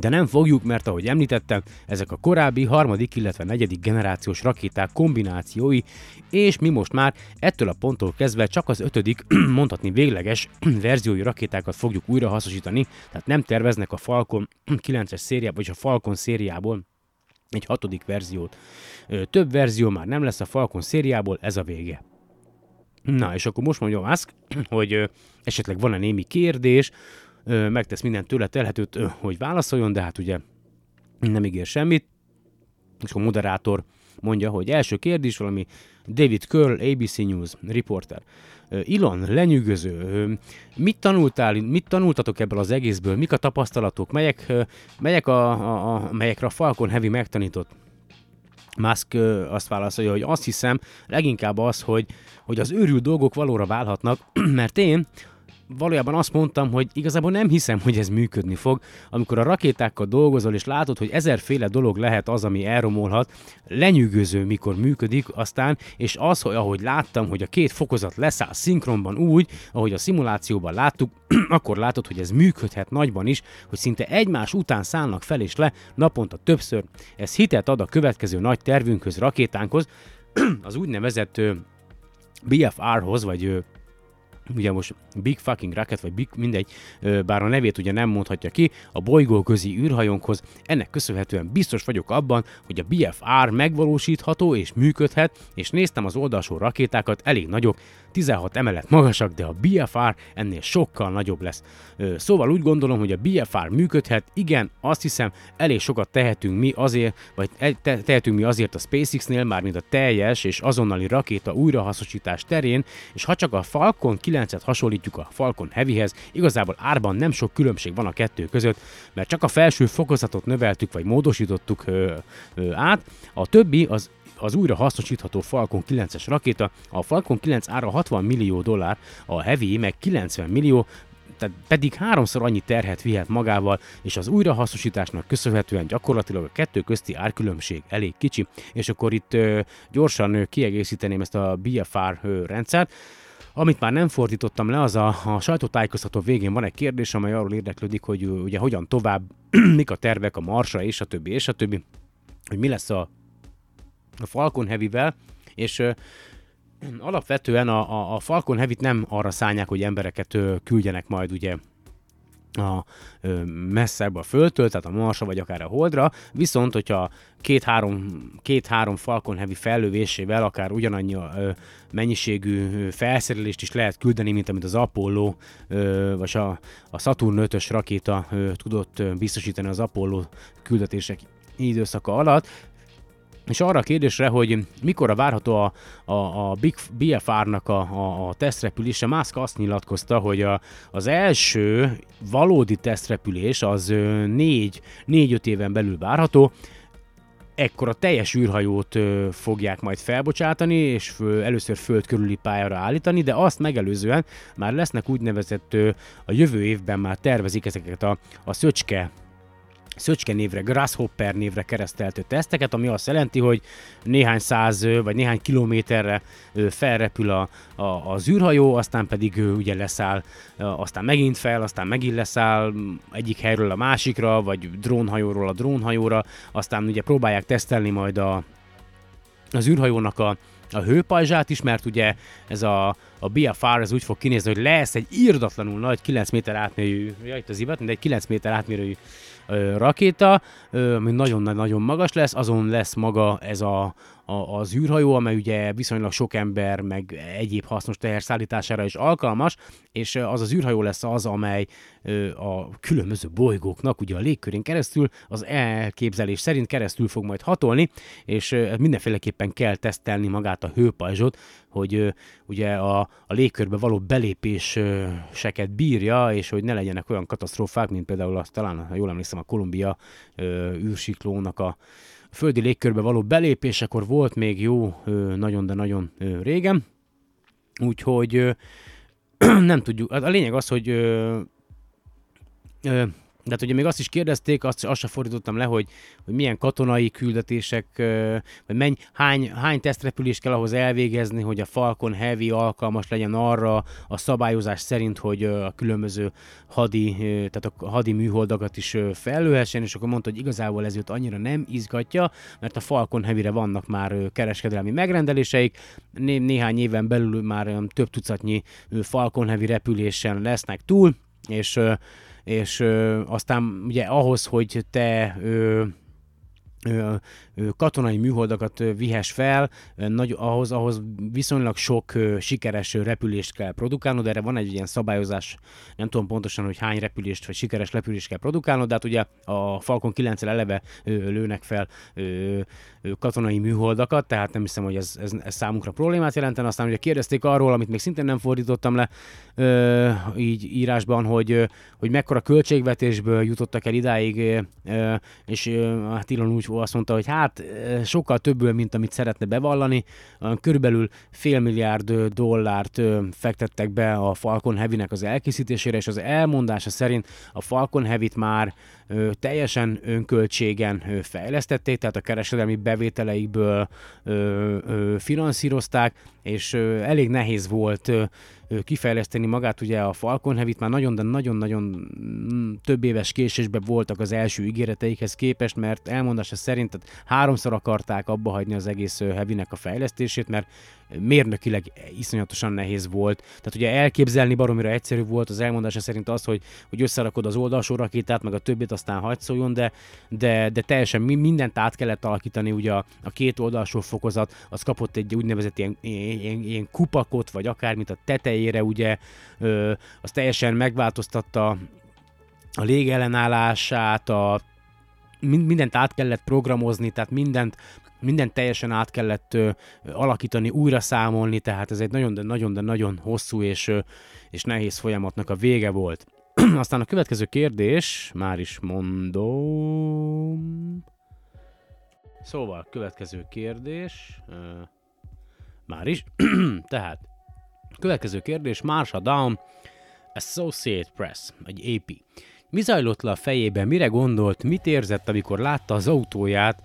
de nem fogjuk, mert ahogy említettem, ezek a korábbi harmadik, illetve negyedik generációs rakéták kombinációi, és mi most már ettől a ponttól kezdve csak az ötödik, mondhatni végleges verziói rakétákat fogjuk újra hasznosítani, tehát nem terveznek a Falcon 9-es szériából, vagy a Falcon szériából egy hatodik verziót. Több verzió már nem lesz a Falcon szériából, ez a vége. Na, és akkor most mondja Musk, hogy esetleg van-e némi kérdés, megtesz mindent tőle telhetőt, hogy válaszoljon, de hát ugye nem ígér semmit. És a moderátor mondja, hogy első kérdés valami David Curl, ABC News, reporter. Ilon, lenyűgöző. Mit tanultál, mit tanultatok ebből az egészből? Mik a tapasztalatok? Melyek, melyek a, a, a, melyekre a Falcon Heavy megtanított? Musk azt válaszolja, hogy azt hiszem, leginkább az, hogy, hogy az őrült dolgok valóra válhatnak, mert én valójában azt mondtam, hogy igazából nem hiszem, hogy ez működni fog. Amikor a rakétákkal dolgozol, és látod, hogy ezerféle dolog lehet az, ami elromolhat, lenyűgöző, mikor működik, aztán, és az, hogy ahogy láttam, hogy a két fokozat leszáll szinkronban úgy, ahogy a szimulációban láttuk, akkor látod, hogy ez működhet nagyban is, hogy szinte egymás után szállnak fel és le, naponta többször. Ez hitet ad a következő nagy tervünkhöz, rakétánkhoz, az úgynevezett BFR-hoz, vagy ugye most Big Fucking Rocket, vagy Big, mindegy, bár a nevét ugye nem mondhatja ki, a bolygóközi űrhajónkhoz. Ennek köszönhetően biztos vagyok abban, hogy a BFR megvalósítható és működhet, és néztem az oldalsó rakétákat, elég nagyok, 16 emelet magasak, de a BFR ennél sokkal nagyobb lesz. Szóval úgy gondolom, hogy a BFR működhet, igen, azt hiszem, elég sokat tehetünk mi azért, vagy e- te- tehetünk mi azért a SpaceX-nél, mármint a teljes és azonnali rakéta újrahasznosítás terén, és ha csak a Falcon 9-et hasonlítjuk a Falcon Heavyhez, igazából árban nem sok különbség van a kettő között, mert csak a felső fokozatot növeltük vagy módosítottuk ö, ö, át, a többi az az újra hasznosítható Falcon 9-es rakéta. A Falcon 9 ára 60 millió dollár, a Heavy meg 90 millió, tehát pedig háromszor annyi terhet vihet magával, és az újrahasznosításnak köszönhetően gyakorlatilag a kettő közti árkülönbség elég kicsi, és akkor itt ö, gyorsan ö, kiegészíteném ezt a BFR ö, rendszert. Amit már nem fordítottam le, az a, a sajtótájékoztató végén van egy kérdés, amely arról érdeklődik, hogy ugye hogyan tovább, mik a tervek a Marsra, és a többi, és a többi, hogy mi lesz a a Falcon Heavy-vel, és ö, alapvetően a, a, a Falcon Heavy-t nem arra szállják, hogy embereket ö, küldjenek majd ugye a messzebb a Földtől, tehát a Marsra vagy akár a Holdra, viszont hogyha két-három, két-három Falcon Heavy fellövésével akár ugyanannyi ö, mennyiségű felszerelést is lehet küldeni, mint amit az Apollo ö, vagy a, a Saturn 5-ös rakéta ö, tudott biztosítani az Apollo küldetések időszaka alatt, és arra a kérdésre, hogy mikor várható a, a, a BFR-nak a, a, a tesztrepülése, Musk azt nyilatkozta, hogy a, az első valódi tesztrepülés az 4-5 éven belül várható, ekkor a teljes űrhajót fogják majd felbocsátani, és először föld körüli pályára állítani, de azt megelőzően már lesznek úgynevezett a jövő évben már tervezik ezeket a, a szöcske Szöcske névre, Grasshopper névre kereszteltő teszteket, ami azt jelenti, hogy néhány száz vagy néhány kilométerre felrepül a, a, az űrhajó, aztán pedig ö, ugye leszáll, aztán megint fel, aztán megint leszáll egyik helyről a másikra, vagy drónhajóról a drónhajóra, aztán ugye próbálják tesztelni majd a, az űrhajónak a, a hőpajzsát is, mert ugye ez a, a BFR ez úgy fog kinézni, hogy lesz egy írdatlanul nagy 9 méter átmérőjű, ja, itt az ibat, de egy 9 méter átmérőjű rakéta, ami nagyon-nagyon magas lesz, azon lesz maga ez a, a, az űrhajó, amely ugye viszonylag sok ember, meg egyéb hasznos teher szállítására is alkalmas, és az az űrhajó lesz az, amely a különböző bolygóknak ugye a légkörén keresztül, az elképzelés szerint keresztül fog majd hatolni, és mindenféleképpen kell tesztelni magát a hőpajzsot, hogy ugye a, a légkörbe való belépéseket bírja, és hogy ne legyenek olyan katasztrófák, mint például azt talán, ha jól emlékszem, a Kolumbia űrsiklónak a földi légkörbe való belépésekor volt még jó, nagyon, de nagyon régen. Úgyhogy nem tudjuk. A lényeg az, hogy de hát ugye még azt is kérdezték, azt, azt sem fordítottam le, hogy, hogy milyen katonai küldetések, vagy menny, hány, hány tesztrepülést kell ahhoz elvégezni, hogy a Falcon Heavy alkalmas legyen arra a szabályozás szerint, hogy a különböző hadi, tehát a hadi műholdakat is fellőhessen, és akkor mondta, hogy igazából ez őt annyira nem izgatja, mert a Falcon Heavy-re vannak már kereskedelmi megrendeléseik, né- néhány éven belül már több tucatnyi Falcon Heavy repülésen lesznek túl, és és ö, aztán ugye ahhoz, hogy te ö, katonai műholdakat ö, vihess fel, nagy, ahhoz, ahhoz viszonylag sok sikeres repülést kell produkálnod, erre van egy ilyen szabályozás, nem tudom pontosan, hogy hány repülést vagy sikeres repülést kell produkálnod, de hát ugye a Falcon 9 eleve lőnek fel katonai műholdakat, tehát nem hiszem, hogy ez, ez, ez számunkra problémát jelenten. Aztán ugye kérdezték arról, amit még szintén nem fordítottam le így írásban, hogy, hogy mekkora költségvetésből jutottak el idáig, és hát Elon úgy sajtó azt mondta, hogy hát sokkal többől, mint amit szeretne bevallani, körülbelül fél milliárd dollárt fektettek be a Falcon Heavy-nek az elkészítésére, és az elmondása szerint a Falcon Heavy-t már teljesen önköltségen fejlesztették, tehát a kereskedelmi bevételeikből finanszírozták, és elég nehéz volt kifejleszteni magát, ugye a Falcon Heavy-t már nagyon, de nagyon-nagyon mm, több éves késésben voltak az első ígéreteikhez képest, mert elmondása szerint tehát háromszor akarták abba hagyni az egész Heavy-nek a fejlesztését, mert mérnökileg iszonyatosan nehéz volt. Tehát ugye elképzelni baromira egyszerű volt az elmondása szerint az, hogy, hogy összerakod az oldalsó rakétát, meg a többit aztán hagyd szóljon, de, de, de teljesen mindent át kellett alakítani, ugye a, a két oldalsó fokozat, az kapott egy úgynevezett ilyen, ilyen, ilyen kupakot, vagy akármit a tetejére, ugye, ö, az teljesen megváltoztatta a légellenállását, a, mindent át kellett programozni, tehát mindent mindent teljesen át kellett ö, alakítani, újra számolni, tehát ez egy nagyon, de nagyon, de nagyon hosszú és, ö, és nehéz folyamatnak a vége volt. Aztán a következő kérdés, már is mondom. Szóval, következő kérdés. Ö, már is. Tehát, következő kérdés, Marsha Down, Associate Press, egy AP. Mi zajlott le a fejében, mire gondolt, mit érzett, amikor látta az autóját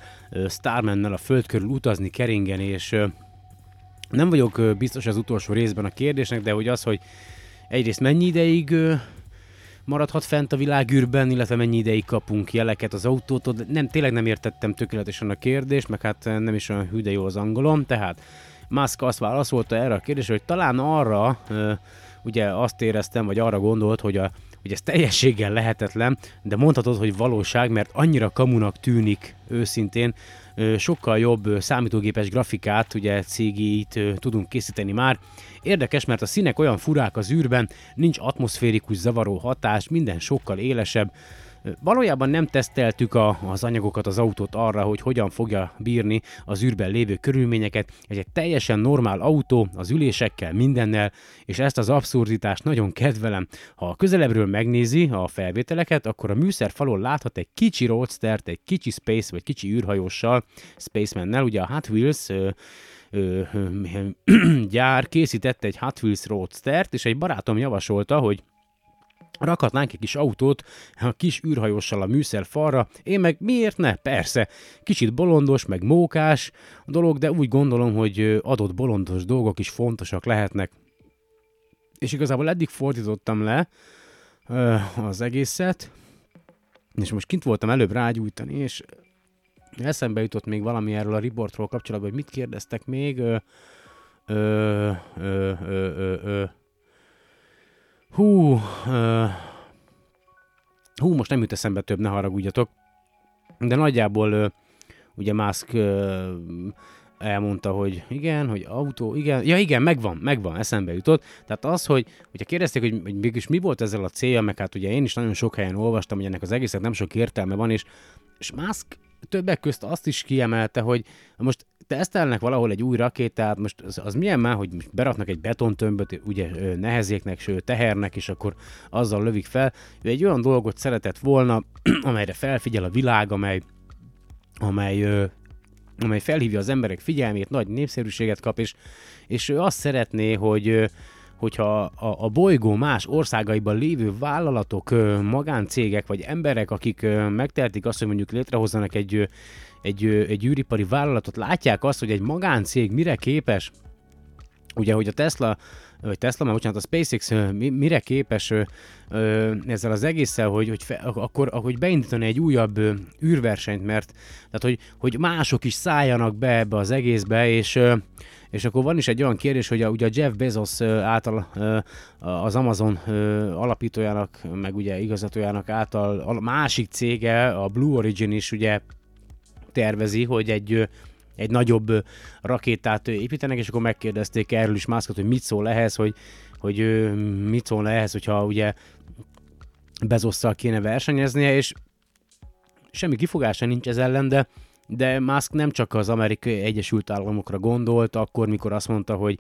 Starmannel a föld körül utazni, keringeni, és nem vagyok biztos az utolsó részben a kérdésnek, de hogy az, hogy egyrészt mennyi ideig maradhat fent a világűrben, illetve mennyi ideig kapunk jeleket az autótól, nem, tényleg nem értettem tökéletesen a kérdést, meg hát nem is olyan hű, de jó az angolom, tehát Musk azt válaszolta erre a kérdésre, hogy talán arra, ugye azt éreztem, vagy arra gondolt, hogy a hogy ez teljességgel lehetetlen, de mondhatod, hogy valóság, mert annyira kamunak tűnik őszintén, sokkal jobb számítógépes grafikát, ugye cégit tudunk készíteni már. Érdekes, mert a színek olyan furák az űrben, nincs atmoszférikus zavaró hatás, minden sokkal élesebb, Valójában nem teszteltük a, az anyagokat, az autót arra, hogy hogyan fogja bírni az űrben lévő körülményeket. Ez egy teljesen normál autó, az ülésekkel, mindennel, és ezt az abszurditást nagyon kedvelem. Ha közelebbről megnézi a felvételeket, akkor a műszer falon láthat egy kicsi roadstert, egy kicsi space vagy kicsi űrhajóssal, Spacemannel, ugye a Hot Wheels ö, gyár készítette egy Hot Wheels Roadstert, és egy barátom javasolta, hogy rakhatnánk egy kis autót a kis űrhajóssal a műszer falra, én meg miért ne? Persze, kicsit bolondos, meg mókás dolog, de úgy gondolom, hogy adott bolondos dolgok is fontosak lehetnek. És igazából eddig fordítottam le az egészet, és most kint voltam előbb rágyújtani, és eszembe jutott még valami erről a riportról kapcsolatban, hogy mit kérdeztek még. Ö, ö, ö, ö, ö, ö, Hú, uh, hú, most nem jut eszembe több, ne haragudjatok. De nagyjából uh, ugye Musk uh, elmondta, hogy igen, hogy autó, igen, ja igen, megvan, megvan, eszembe jutott. Tehát az, hogy, hogyha kérdezték, hogy, hogy mégis mi volt ezzel a célja, meg hát ugye én is nagyon sok helyen olvastam, hogy ennek az egésznek nem sok értelme van, és, és Musk többek közt azt is kiemelte, hogy most tesztelnek valahol egy új rakétát, most az, az milyen már, hogy beraknak egy betontömböt, ugye nehezéknek, sőt tehernek, és akkor azzal lövik fel. Ő egy olyan dolgot szeretett volna, amelyre felfigyel a világ, amely, amely amely felhívja az emberek figyelmét, nagy népszerűséget kap, és, és ő azt szeretné, hogy hogyha a, a bolygó más országaiban lévő vállalatok, magáncégek vagy emberek, akik megtehetik azt, hogy mondjuk létrehozzanak egy, egy, egy űripari vállalatot, látják azt, hogy egy magáncég mire képes, ugye, hogy a Tesla vagy Tesla, már bocsánat, a SpaceX mire képes ezzel az egésszel, hogy, hogy fe, akkor hogy beindítani egy újabb űrversenyt, mert tehát, hogy, hogy mások is szálljanak be ebbe az egészbe, és és akkor van is egy olyan kérdés, hogy a, ugye a Jeff Bezos által az Amazon alapítójának, meg ugye igazgatójának által a másik cége, a Blue Origin is ugye tervezi, hogy egy egy nagyobb rakétát építenek, és akkor megkérdezték erről is Muskot, hogy mit szól ehhez, hogy, hogy mit szól ehhez, hogyha ugye Bezosszal kéne versenyeznie, és semmi kifogása nincs ez ellen, de de Musk nem csak az Amerikai Egyesült Államokra gondolt, akkor, mikor azt mondta, hogy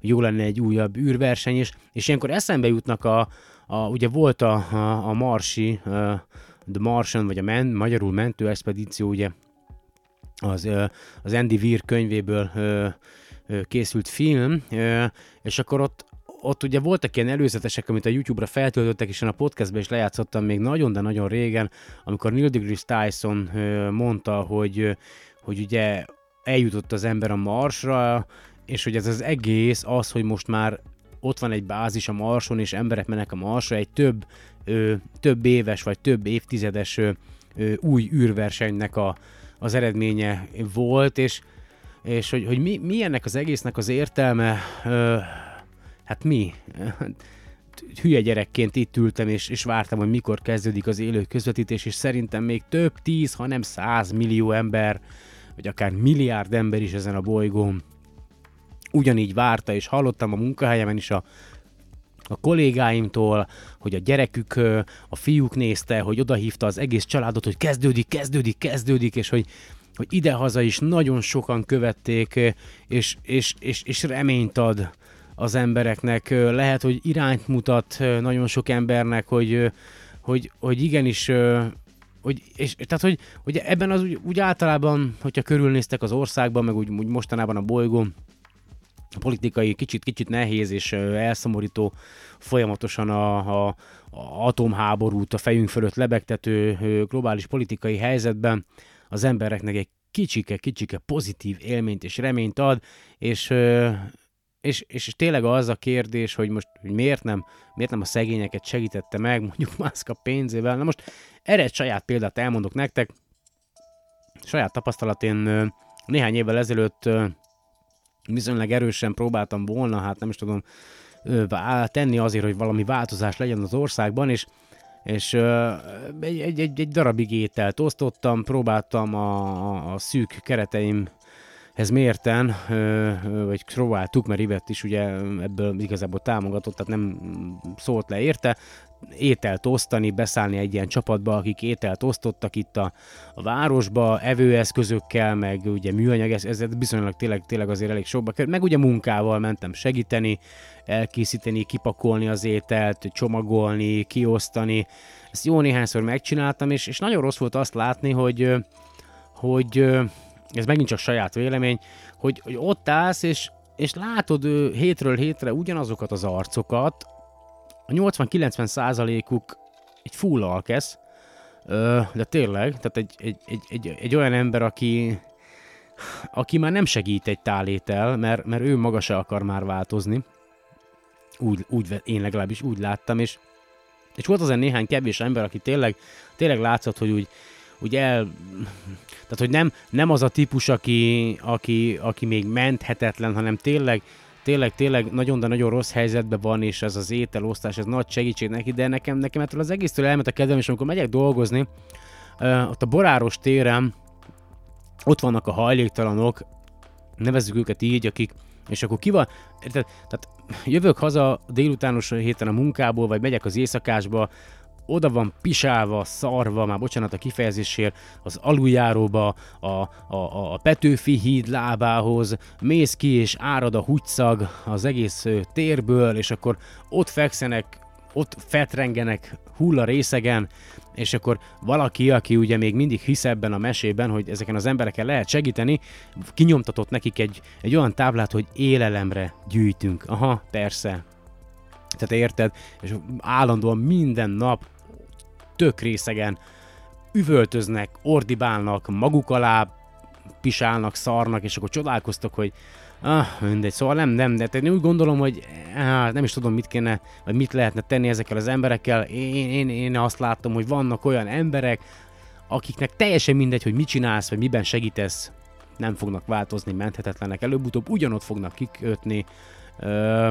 jó lenne egy újabb űrverseny, és, és ilyenkor eszembe jutnak a, a ugye volt a, a, a Marsi, a The Martian, vagy a men, magyarul mentő expedíció, ugye az, az Andy Weir könyvéből készült film, és akkor ott ott ugye voltak ilyen előzetesek, amit a YouTube-ra feltöltöttek, és én a podcastben is lejátszottam még nagyon, de nagyon régen, amikor Neil deGrasse Tyson mondta, hogy, hogy ugye eljutott az ember a Marsra, és hogy ez az egész az, hogy most már ott van egy bázis a Marson, és emberek mennek a Marsra, egy több, ö, több éves vagy több évtizedes ö, ö, új űrversenynek a, az eredménye volt, és, és hogy, hogy mi, mi ennek az egésznek az értelme, ö, hát mi? Hülye gyerekként itt ültem, és, és vártam, hogy mikor kezdődik az élő közvetítés, és szerintem még több tíz, hanem száz millió ember, vagy akár milliárd ember is ezen a bolygón ugyanígy várta, és hallottam a munkahelyemen is a, a kollégáimtól, hogy a gyerekük, a fiúk nézte, hogy odahívta az egész családot, hogy kezdődik, kezdődik, kezdődik, és hogy, hogy idehaza is nagyon sokan követték, és, és, és, és reményt ad az embereknek. Lehet, hogy irányt mutat nagyon sok embernek, hogy, hogy, hogy igenis hogy, és, tehát, hogy, hogy ebben az úgy, úgy általában, hogyha körülnéztek az országban, meg úgy, úgy mostanában a bolygón, a politikai kicsit-kicsit nehéz és elszomorító folyamatosan a, a, a atomháborút a fejünk fölött lebegtető globális politikai helyzetben az embereknek egy kicsike-kicsike pozitív élményt és reményt ad, és, ö, és, és tényleg az a kérdés, hogy most hogy miért nem, miért nem a szegényeket segítette meg, mondjuk Mászka pénzével. Na most erre egy saját példát elmondok nektek. Saját tapasztalat, én néhány évvel ezelőtt viszonylag erősen próbáltam volna, hát nem is tudom, tenni azért, hogy valami változás legyen az országban, és és egy, egy, egy, darabig ételt osztottam, próbáltam a, a, szűk kereteimhez mérten, vagy próbáltuk, mert Ivett is ugye ebből igazából támogatott, tehát nem szólt le érte, ételt osztani, beszállni egy ilyen csapatba, akik ételt osztottak itt a, a városba, evőeszközökkel, meg ugye műanyag, ez, ez bizonylag tényleg, tényleg azért elég sokba került, meg ugye munkával mentem segíteni, elkészíteni, kipakolni az ételt, csomagolni, kiosztani, ezt jó néhányszor megcsináltam, és, és nagyon rossz volt azt látni, hogy, hogy ez megint csak saját vélemény, hogy, hogy ott állsz, és, és látod ö, hétről hétre ugyanazokat az arcokat, a 80-90 százalékuk egy full alkesz, de tényleg, tehát egy, egy, egy, egy, egy olyan ember, aki, aki már nem segít egy tálétel, mert, mert ő maga se akar már változni. Úgy, úgy, én legalábbis úgy láttam, és, és volt azért néhány kevés ember, aki tényleg, tényleg látszott, hogy úgy, úgy el... Tehát, hogy nem, nem az a típus, aki, aki, aki még menthetetlen, hanem tényleg, tényleg, tényleg nagyon, de nagyon rossz helyzetben van, és ez az ételosztás, ez nagy segítség neki, de nekem, nekem ettől az egésztől elment a kedvem, és amikor megyek dolgozni, ott a Boráros téren ott vannak a hajléktalanok, nevezzük őket így, akik, és akkor ki van, érted? tehát jövök haza délutános héten a munkából, vagy megyek az éjszakásba, oda van pisálva, szarva, már bocsánat a kifejezésért, az aluljáróba, a, a, a, Petőfi híd lábához, mész ki és árad a húgyszag az egész térből, és akkor ott fekszenek, ott fetrengenek hulla részegen, és akkor valaki, aki ugye még mindig hisz ebben a mesében, hogy ezeken az embereken lehet segíteni, kinyomtatott nekik egy, egy olyan táblát, hogy élelemre gyűjtünk. Aha, persze. Tehát érted? És állandóan minden nap tök részegen üvöltöznek, ordibálnak, maguk alá pisálnak, szarnak, és akkor csodálkoztok, hogy ah, mindegy, szóval nem, nem, de én úgy gondolom, hogy ah, nem is tudom, mit kéne, vagy mit lehetne tenni ezekkel az emberekkel. Én, én, én azt látom, hogy vannak olyan emberek, akiknek teljesen mindegy, hogy mit csinálsz, vagy miben segítesz, nem fognak változni, menthetetlenek, előbb-utóbb ugyanott fognak kikötni, ö,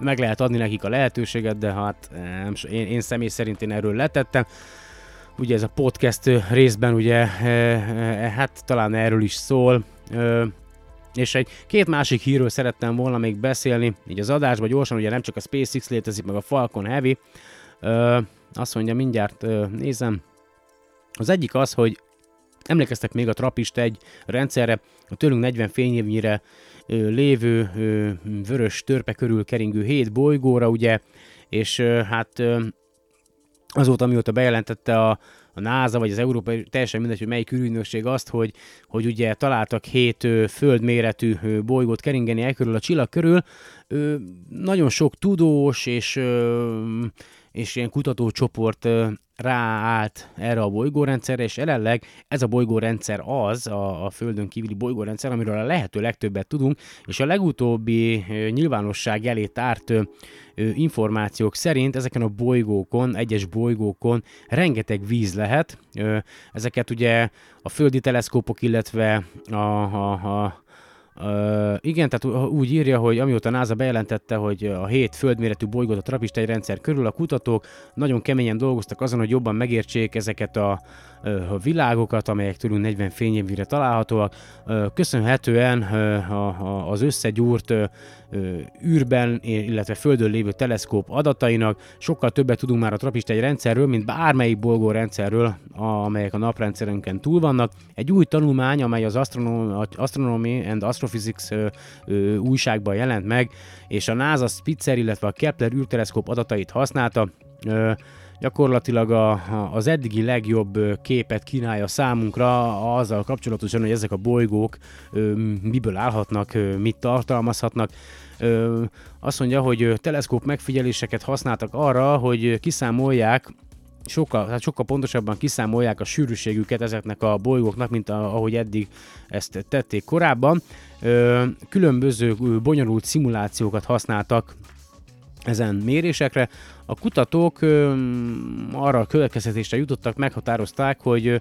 meg lehet adni nekik a lehetőséget, de hát nem, s- én, én személy szerint én erről letettem. Ugye ez a podcast részben ugye, e, e, hát talán erről is szól, és egy két másik hírről szerettem volna még beszélni, így az adásban gyorsan, ugye nem csak a SpaceX létezik, meg a Falcon Heavy, ö, azt mondja mindjárt, ö, nézem, az egyik az, hogy emlékeztek még a Trappist egy rendszerre, a tőlünk 40 fényévnyire lévő vörös törpe körül keringő hét bolygóra, ugye, és hát azóta, mióta bejelentette a, a NASA, vagy az Európai, teljesen mindegy, hogy melyik űrügynökség azt, hogy, hogy ugye találtak hét ö, földméretű bolygót keringeni el körül a csillag körül. Nagyon sok tudós és, és ilyen kutatócsoport ráállt erre a bolygórendszerre, és jelenleg ez a bolygórendszer az, a, a Földön kívüli bolygórendszer, amiről a lehető legtöbbet tudunk, és a legutóbbi nyilvánosság elé tárt információk szerint ezeken a bolygókon, egyes bolygókon rengeteg víz lehet. Ezeket ugye a földi teleszkópok, illetve a, a, a Uh, igen, tehát úgy írja, hogy amióta NASA bejelentette, hogy a hét földméretű bolygót a Trappist egy rendszer körül, a kutatók nagyon keményen dolgoztak azon, hogy jobban megértsék ezeket a, a világokat, amelyek tőlünk 40 fényévre találhatóak. Uh, köszönhetően uh, az összegyúrt űrben, illetve Földön lévő teleszkóp adatainak sokkal többet tudunk már a Trappist egy rendszerről, mint bármelyik bolygó rendszerről, amelyek a naprendszerünken túl vannak. Egy új tanulmány, amely az Astronomy and Astrophysics ö, ö, újságban jelent meg, és a NASA Spitzer, illetve a Kepler űrteleszkóp adatait használta, ö, gyakorlatilag a, az eddigi legjobb képet kínálja számunkra azzal kapcsolatosan, hogy ezek a bolygók ö, miből állhatnak, ö, mit tartalmazhatnak. Ö, azt mondja, hogy teleszkóp megfigyeléseket használtak arra, hogy kiszámolják sokkal, hát sokkal pontosabban kiszámolják a sűrűségüket ezeknek a bolygóknak, mint a, ahogy eddig ezt tették korábban. Különböző bonyolult szimulációkat használtak ezen mérésekre. A kutatók arra a következtetésre jutottak, meghatározták, hogy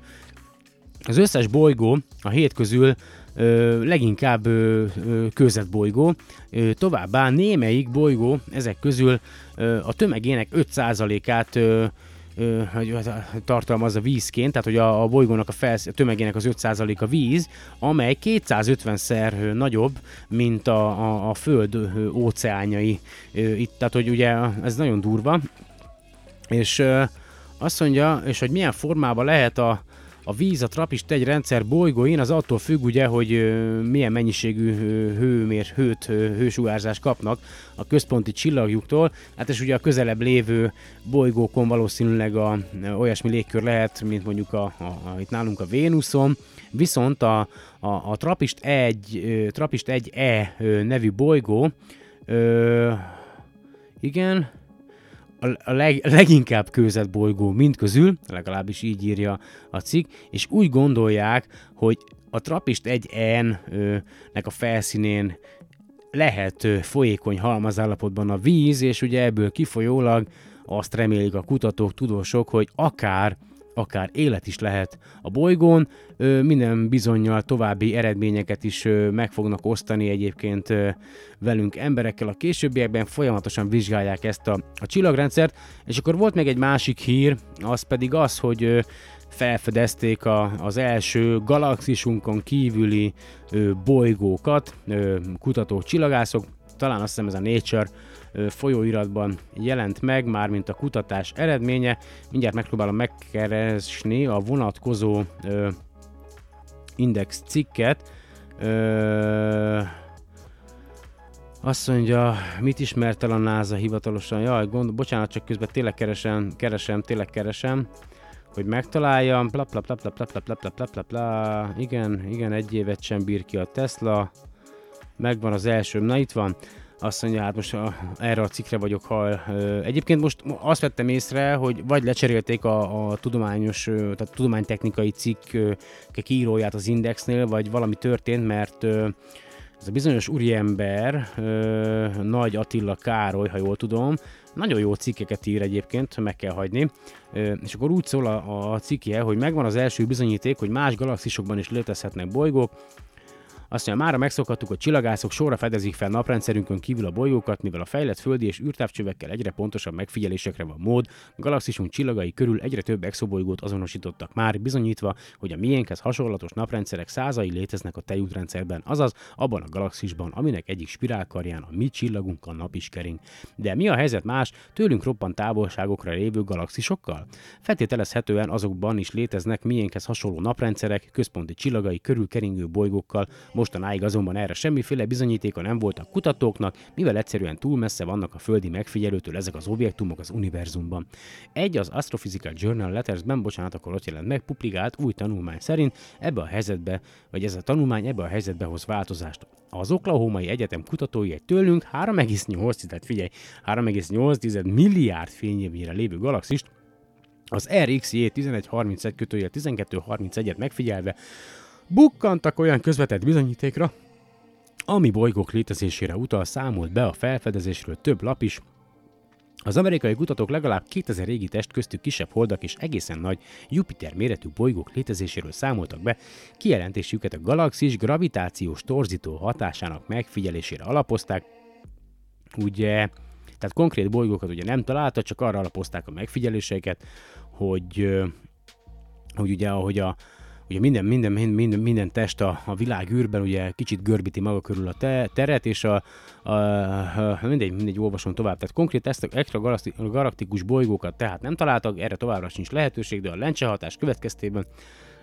az összes bolygó a hét közül ö, leginkább ö, ö, bolygó. Ö, továbbá némelyik bolygó ezek közül ö, a tömegének 5%-át ö, tartalmazza vízként, tehát hogy a, a bolygónak a, felsz, a tömegének az 5% a víz, amely 250-szer nagyobb, mint a, a, a Föld óceánjai. Itt, tehát hogy ugye ez nagyon durva, és azt mondja, és hogy milyen formában lehet a, a víz, a trapist egy rendszer bolygóin az attól függ ugye, hogy milyen mennyiségű hőmér, hőt, hősugárzást kapnak a központi csillagjuktól. Hát és ugye a közelebb lévő bolygókon valószínűleg a, olyasmi légkör lehet, mint mondjuk a, a, a, itt nálunk a Vénuszon, viszont a, a, a Trapist 1, Trapist 1E nevű bolygó, ö, igen, a leg, leginkább kőzett bolygó mind közül, legalábbis így írja a cikk, és úgy gondolják, hogy a Trapist 1N-nek a felszínén lehet folyékony halmazállapotban a víz, és ugye ebből kifolyólag azt remélik a kutatók, tudósok, hogy akár akár élet is lehet a bolygón, minden bizonyal további eredményeket is meg fognak osztani egyébként velünk emberekkel. A későbbiekben, folyamatosan vizsgálják ezt a, a csillagrendszert, és akkor volt még egy másik hír, az pedig az, hogy felfedezték a, az első galaxisunkon kívüli ö, bolygókat, ö, kutatók, csillagászok, talán azt hiszem ez a Nature folyóiratban jelent meg, mármint a kutatás eredménye. Mindjárt megpróbálom megkeresni a vonatkozó ö, index cikket. Ö, azt mondja, mit ismert el a NASA hivatalosan? Jaj, gond, bocsánat, csak közben tényleg keresem, keresem, tényleg keresem, hogy megtaláljam. Bla bla bla bla bla bla bla bla bla. Igen, igen, egy évet sem bír ki a Tesla. Megvan az első, na itt van azt mondja, hát most a, erre a cikkre vagyok hal. Egyébként most azt vettem észre, hogy vagy lecserélték a, a tudományos, tehát tudománytechnikai cikk íróját az Indexnél, vagy valami történt, mert ez a bizonyos úriember, Nagy Attila Károly, ha jól tudom, nagyon jó cikkeket ír egyébként, meg kell hagyni. És akkor úgy szól a, a cikkje, hogy megvan az első bizonyíték, hogy más galaxisokban is létezhetnek bolygók, azt mondja, mára megszokhattuk, hogy csillagászok sorra fedezik fel naprendszerünkön kívül a bolygókat, mivel a fejlett földi és űrtávcsövekkel egyre pontosabb megfigyelésekre van mód, galaxisunk csillagai körül egyre több exobolygót azonosítottak már, bizonyítva, hogy a miénkhez hasonlatos naprendszerek százai léteznek a tejútrendszerben, azaz abban a galaxisban, aminek egyik spirálkarján a mi csillagunk a nap is kering. De mi a helyzet más, tőlünk roppant távolságokra lévő galaxisokkal? Feltételezhetően azokban is léteznek miénkhez hasonló naprendszerek, központi csillagai körül keringő bolygókkal, Mostanáig azonban erre semmiféle bizonyítéka nem volt a kutatóknak, mivel egyszerűen túl messze vannak a földi megfigyelőtől ezek az objektumok az univerzumban. Egy az Astrophysical Journal Letters-ben, bocsánat, akkor ott jelent meg, publikált új tanulmány szerint ebbe a helyzetbe, vagy ez a tanulmány ebbe a helyzetbe hoz változást. Az Oklahomai Egyetem kutatói egy tőlünk 3,8, tehát figyelj, 3,8 milliárd fényévnyire lévő galaxist az RXJ 1131 kötője 1231-et megfigyelve bukkantak olyan közvetett bizonyítékra, ami bolygók létezésére utal, számolt be a felfedezésről több lap is, az amerikai kutatók legalább 2000 régi test köztük kisebb holdak és egészen nagy Jupiter méretű bolygók létezéséről számoltak be, kijelentésüket a galaxis gravitációs torzító hatásának megfigyelésére alapozták. Ugye, tehát konkrét bolygókat ugye nem találta, csak arra alapozták a megfigyeléseiket, hogy, hogy ugye ahogy a, ugye minden, minden, minden, minden test a, a világ űrben ugye kicsit görbíti maga körül a te, teret, és a, a, a, mindegy, mindegy, olvasom tovább. Tehát konkrét ezt extra galakti- galaktikus bolygókat tehát nem találtak, erre továbbra sincs lehetőség, de a lencsehatás következtében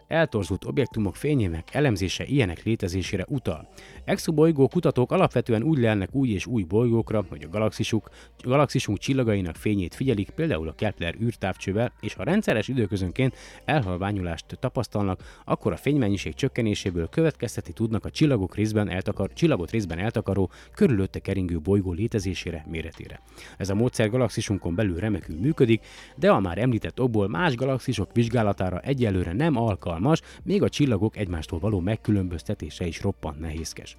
eltorzult objektumok fényének elemzése ilyenek létezésére utal. Exobolygó kutatók alapvetően úgy lelnek új és új bolygókra, hogy a galaxisuk, galaxisunk csillagainak fényét figyelik, például a Kepler űrtávcsővel, és ha rendszeres időközönként elhalványulást tapasztalnak, akkor a fénymennyiség csökkenéséből következteti tudnak a csillagok részben eltakar, csillagot részben eltakaró, körülötte keringő bolygó létezésére, méretére. Ez a módszer galaxisunkon belül remekül működik, de a már említett okból más galaxisok vizsgálatára egyelőre nem alkalmas, még a csillagok egymástól való megkülönböztetése is roppant nehézkes.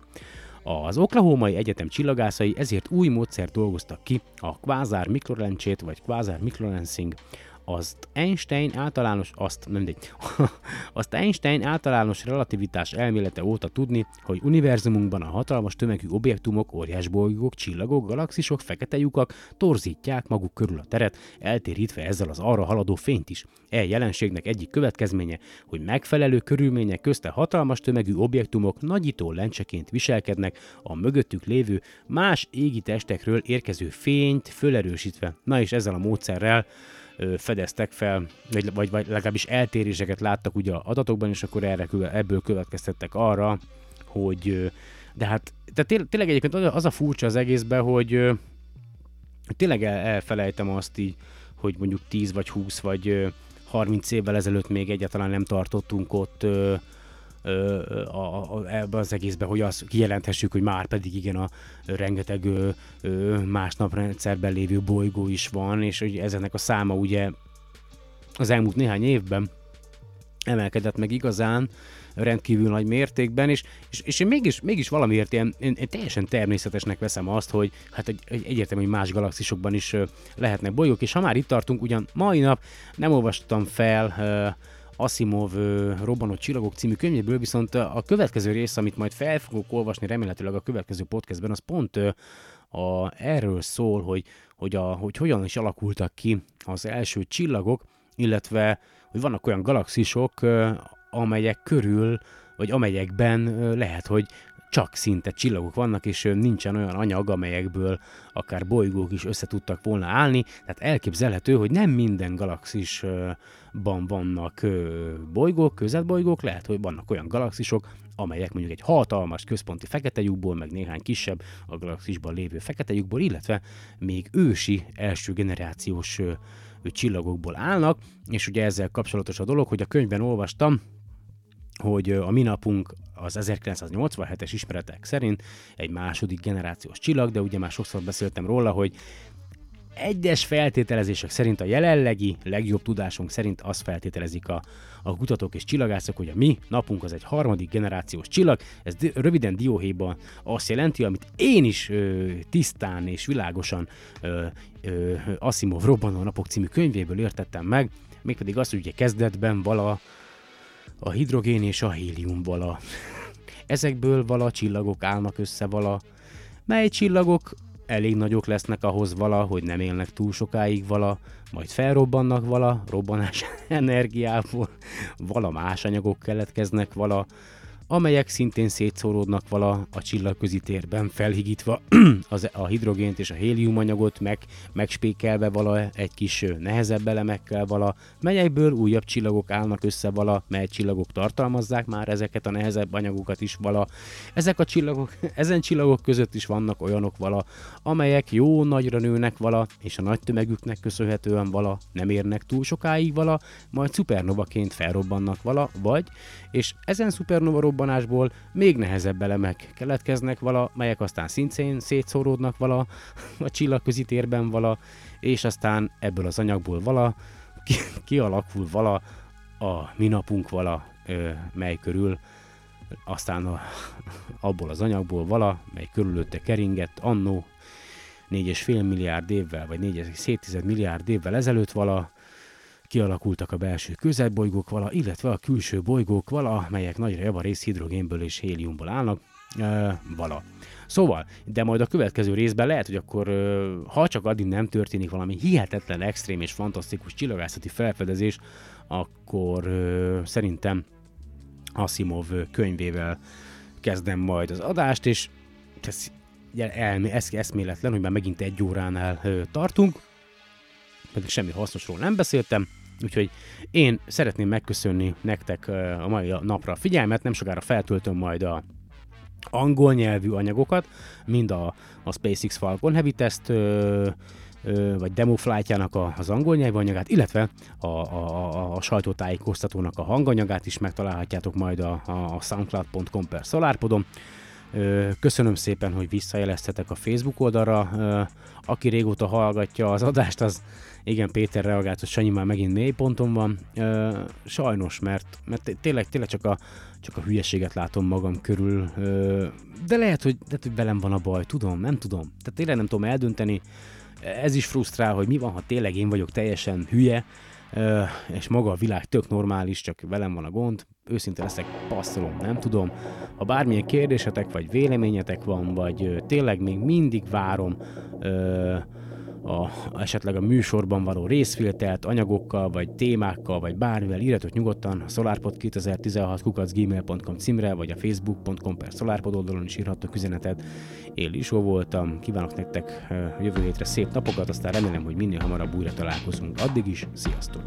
Az Oklahomai Egyetem csillagászai ezért új módszert dolgoztak ki, a kvázár mikrolencsét vagy kvázár mikrolensing, azt Einstein általános, azt nem mindegy, azt Einstein általános relativitás elmélete óta tudni, hogy univerzumunkban a hatalmas tömegű objektumok, óriásbolygók, csillagok, galaxisok, fekete lyukak torzítják maguk körül a teret, eltérítve ezzel az arra haladó fényt is. E jelenségnek egyik következménye, hogy megfelelő körülmények közt a hatalmas tömegű objektumok nagyító lencseként viselkednek, a mögöttük lévő más égi testekről érkező fényt fölerősítve. Na és ezzel a módszerrel fedeztek fel, vagy, vagy, legalábbis eltéréseket láttak ugye adatokban, és akkor erre, ebből következtettek arra, hogy de hát de té- tényleg egyébként az a- furcsa az egészben, hogy tényleg el, elfelejtem azt így, hogy mondjuk 10 vagy 20 vagy ö, 30 évvel ezelőtt még egyáltalán nem tartottunk ott a, a, ebbe az egészbe, hogy azt kijelenthessük, hogy már pedig igen, a rengeteg ö, ö, más naprendszerben lévő bolygó is van, és hogy ezeknek a száma ugye az elmúlt néhány évben emelkedett meg igazán, rendkívül nagy mértékben, és, és, és én mégis, mégis valamiért ilyen, én, én teljesen természetesnek veszem azt, hogy hát egy, egy egyértelmű, hogy más galaxisokban is ö, lehetnek bolygók, és ha már itt tartunk, ugyan mai nap nem olvastam fel ö, Asimov ö, Robbanott csillagok című könyvéből, viszont a következő rész, amit majd fel fogok olvasni remélhetőleg a következő podcastben, az pont a, erről szól, hogy, hogy, a, hogy hogyan is alakultak ki az első csillagok, illetve hogy vannak olyan galaxisok, amelyek körül, vagy amelyekben lehet, hogy csak szinte csillagok vannak, és nincsen olyan anyag, amelyekből akár bolygók is össze tudtak volna állni. Tehát elképzelhető, hogy nem minden galaxisban vannak ö, bolygók, közelbolygók, lehet, hogy vannak olyan galaxisok, amelyek mondjuk egy hatalmas központi fekete lyukból, meg néhány kisebb a galaxisban lévő fekete lyukból, illetve még ősi első generációs ö, csillagokból állnak, és ugye ezzel kapcsolatos a dolog, hogy a könyvben olvastam, hogy a mi napunk az 1987-es ismeretek szerint egy második generációs csillag, de ugye már sokszor beszéltem róla, hogy egyes feltételezések szerint a jelenlegi legjobb tudásunk szerint azt feltételezik a, a kutatók és csillagászok, hogy a mi napunk az egy harmadik generációs csillag. Ez röviden dióhéjban azt jelenti, amit én is ö, tisztán és világosan ö, ö, Asimov Robbanó napok című könyvéből értettem meg, mégpedig azt, hogy ugye kezdetben vala a hidrogén és a hélium vala. Ezekből vala csillagok állnak össze vala, mely csillagok elég nagyok lesznek ahhoz vala, hogy nem élnek túl sokáig vala, majd felrobbannak vala, robbanás energiából, vala más anyagok keletkeznek vala, amelyek szintén szétszóródnak vala a csillagközi térben, felhigítva az, a hidrogént és a héliumanyagot, meg, megspékelve vala egy kis nehezebb elemekkel vala, melyekből újabb csillagok állnak össze vala, mely csillagok tartalmazzák már ezeket a nehezebb anyagokat is vala. Ezek a csillagok, ezen csillagok között is vannak olyanok vala, amelyek jó nagyra nőnek vala, és a nagy tömegüknek köszönhetően vala nem érnek túl sokáig vala, majd szupernovaként felrobbannak vala, vagy, és ezen szupernova robbanásból még nehezebb elemek keletkeznek vala, melyek aztán szintén szétszóródnak vala a csillagközi térben vala, és aztán ebből az anyagból vala ki, kialakul vala a minapunk vala, mely körül aztán a, abból az anyagból vala, mely körülötte keringett annó 4,5 milliárd évvel, vagy 4,7 milliárd évvel ezelőtt vala, kialakultak a belső közelbolygók vala, illetve a külső bolygók vala, melyek nagyra javarész hidrogénből és héliumból állnak, ö, vala. Szóval, de majd a következő részben lehet, hogy akkor, ha csak addig nem történik valami hihetetlen, extrém és fantasztikus csillagászati felfedezés, akkor szerintem Asimov könyvével kezdem majd az adást, és ez, elmé, eszméletlen, hogy már megint egy óránál tartunk, pedig semmi hasznosról nem beszéltem, úgyhogy én szeretném megköszönni nektek a mai napra a figyelmet, nem sokára feltöltöm majd a angol nyelvű anyagokat, mind a, a SpaceX Falcon Heavy Test ö, ö, vagy demo flightjának az angol nyelvű anyagát, illetve a, a, a, a sajtótájékoztatónak a hanganyagát is megtalálhatjátok majd a, a soundcloud.com per SolarPodon. Ö, Köszönöm szépen, hogy visszajeleztetek a Facebook oldalra. Aki régóta hallgatja az adást, az igen, Péter reagált, hogy Sanyi már megint mély ponton van. Ö, Sajnos, mert, mert tényleg, tényleg csak a, csak a hülyeséget látom magam körül, ö, de lehet, hogy, lehet, hogy velem van a baj, tudom, nem tudom. Tehát tényleg nem tudom eldönteni. Ez is frusztrál, hogy mi van, ha tényleg én vagyok teljesen hülye, ö, és maga a világ tök normális, csak velem van a gond. Őszinte leszek, passzolom, nem tudom. Ha bármilyen kérdésetek vagy véleményetek van, vagy ö, tényleg még mindig várom ö, a, esetleg a műsorban való részfiltelt anyagokkal, vagy témákkal, vagy bármivel írjatok nyugodtan a solarpod 2016 kukacgmail.com címre, vagy a facebook.com per solarpod oldalon is írhattok üzenetet. Én Lisó voltam, kívánok nektek jövő hétre szép napokat, aztán remélem, hogy minél hamarabb újra találkozunk. Addig is, sziasztok!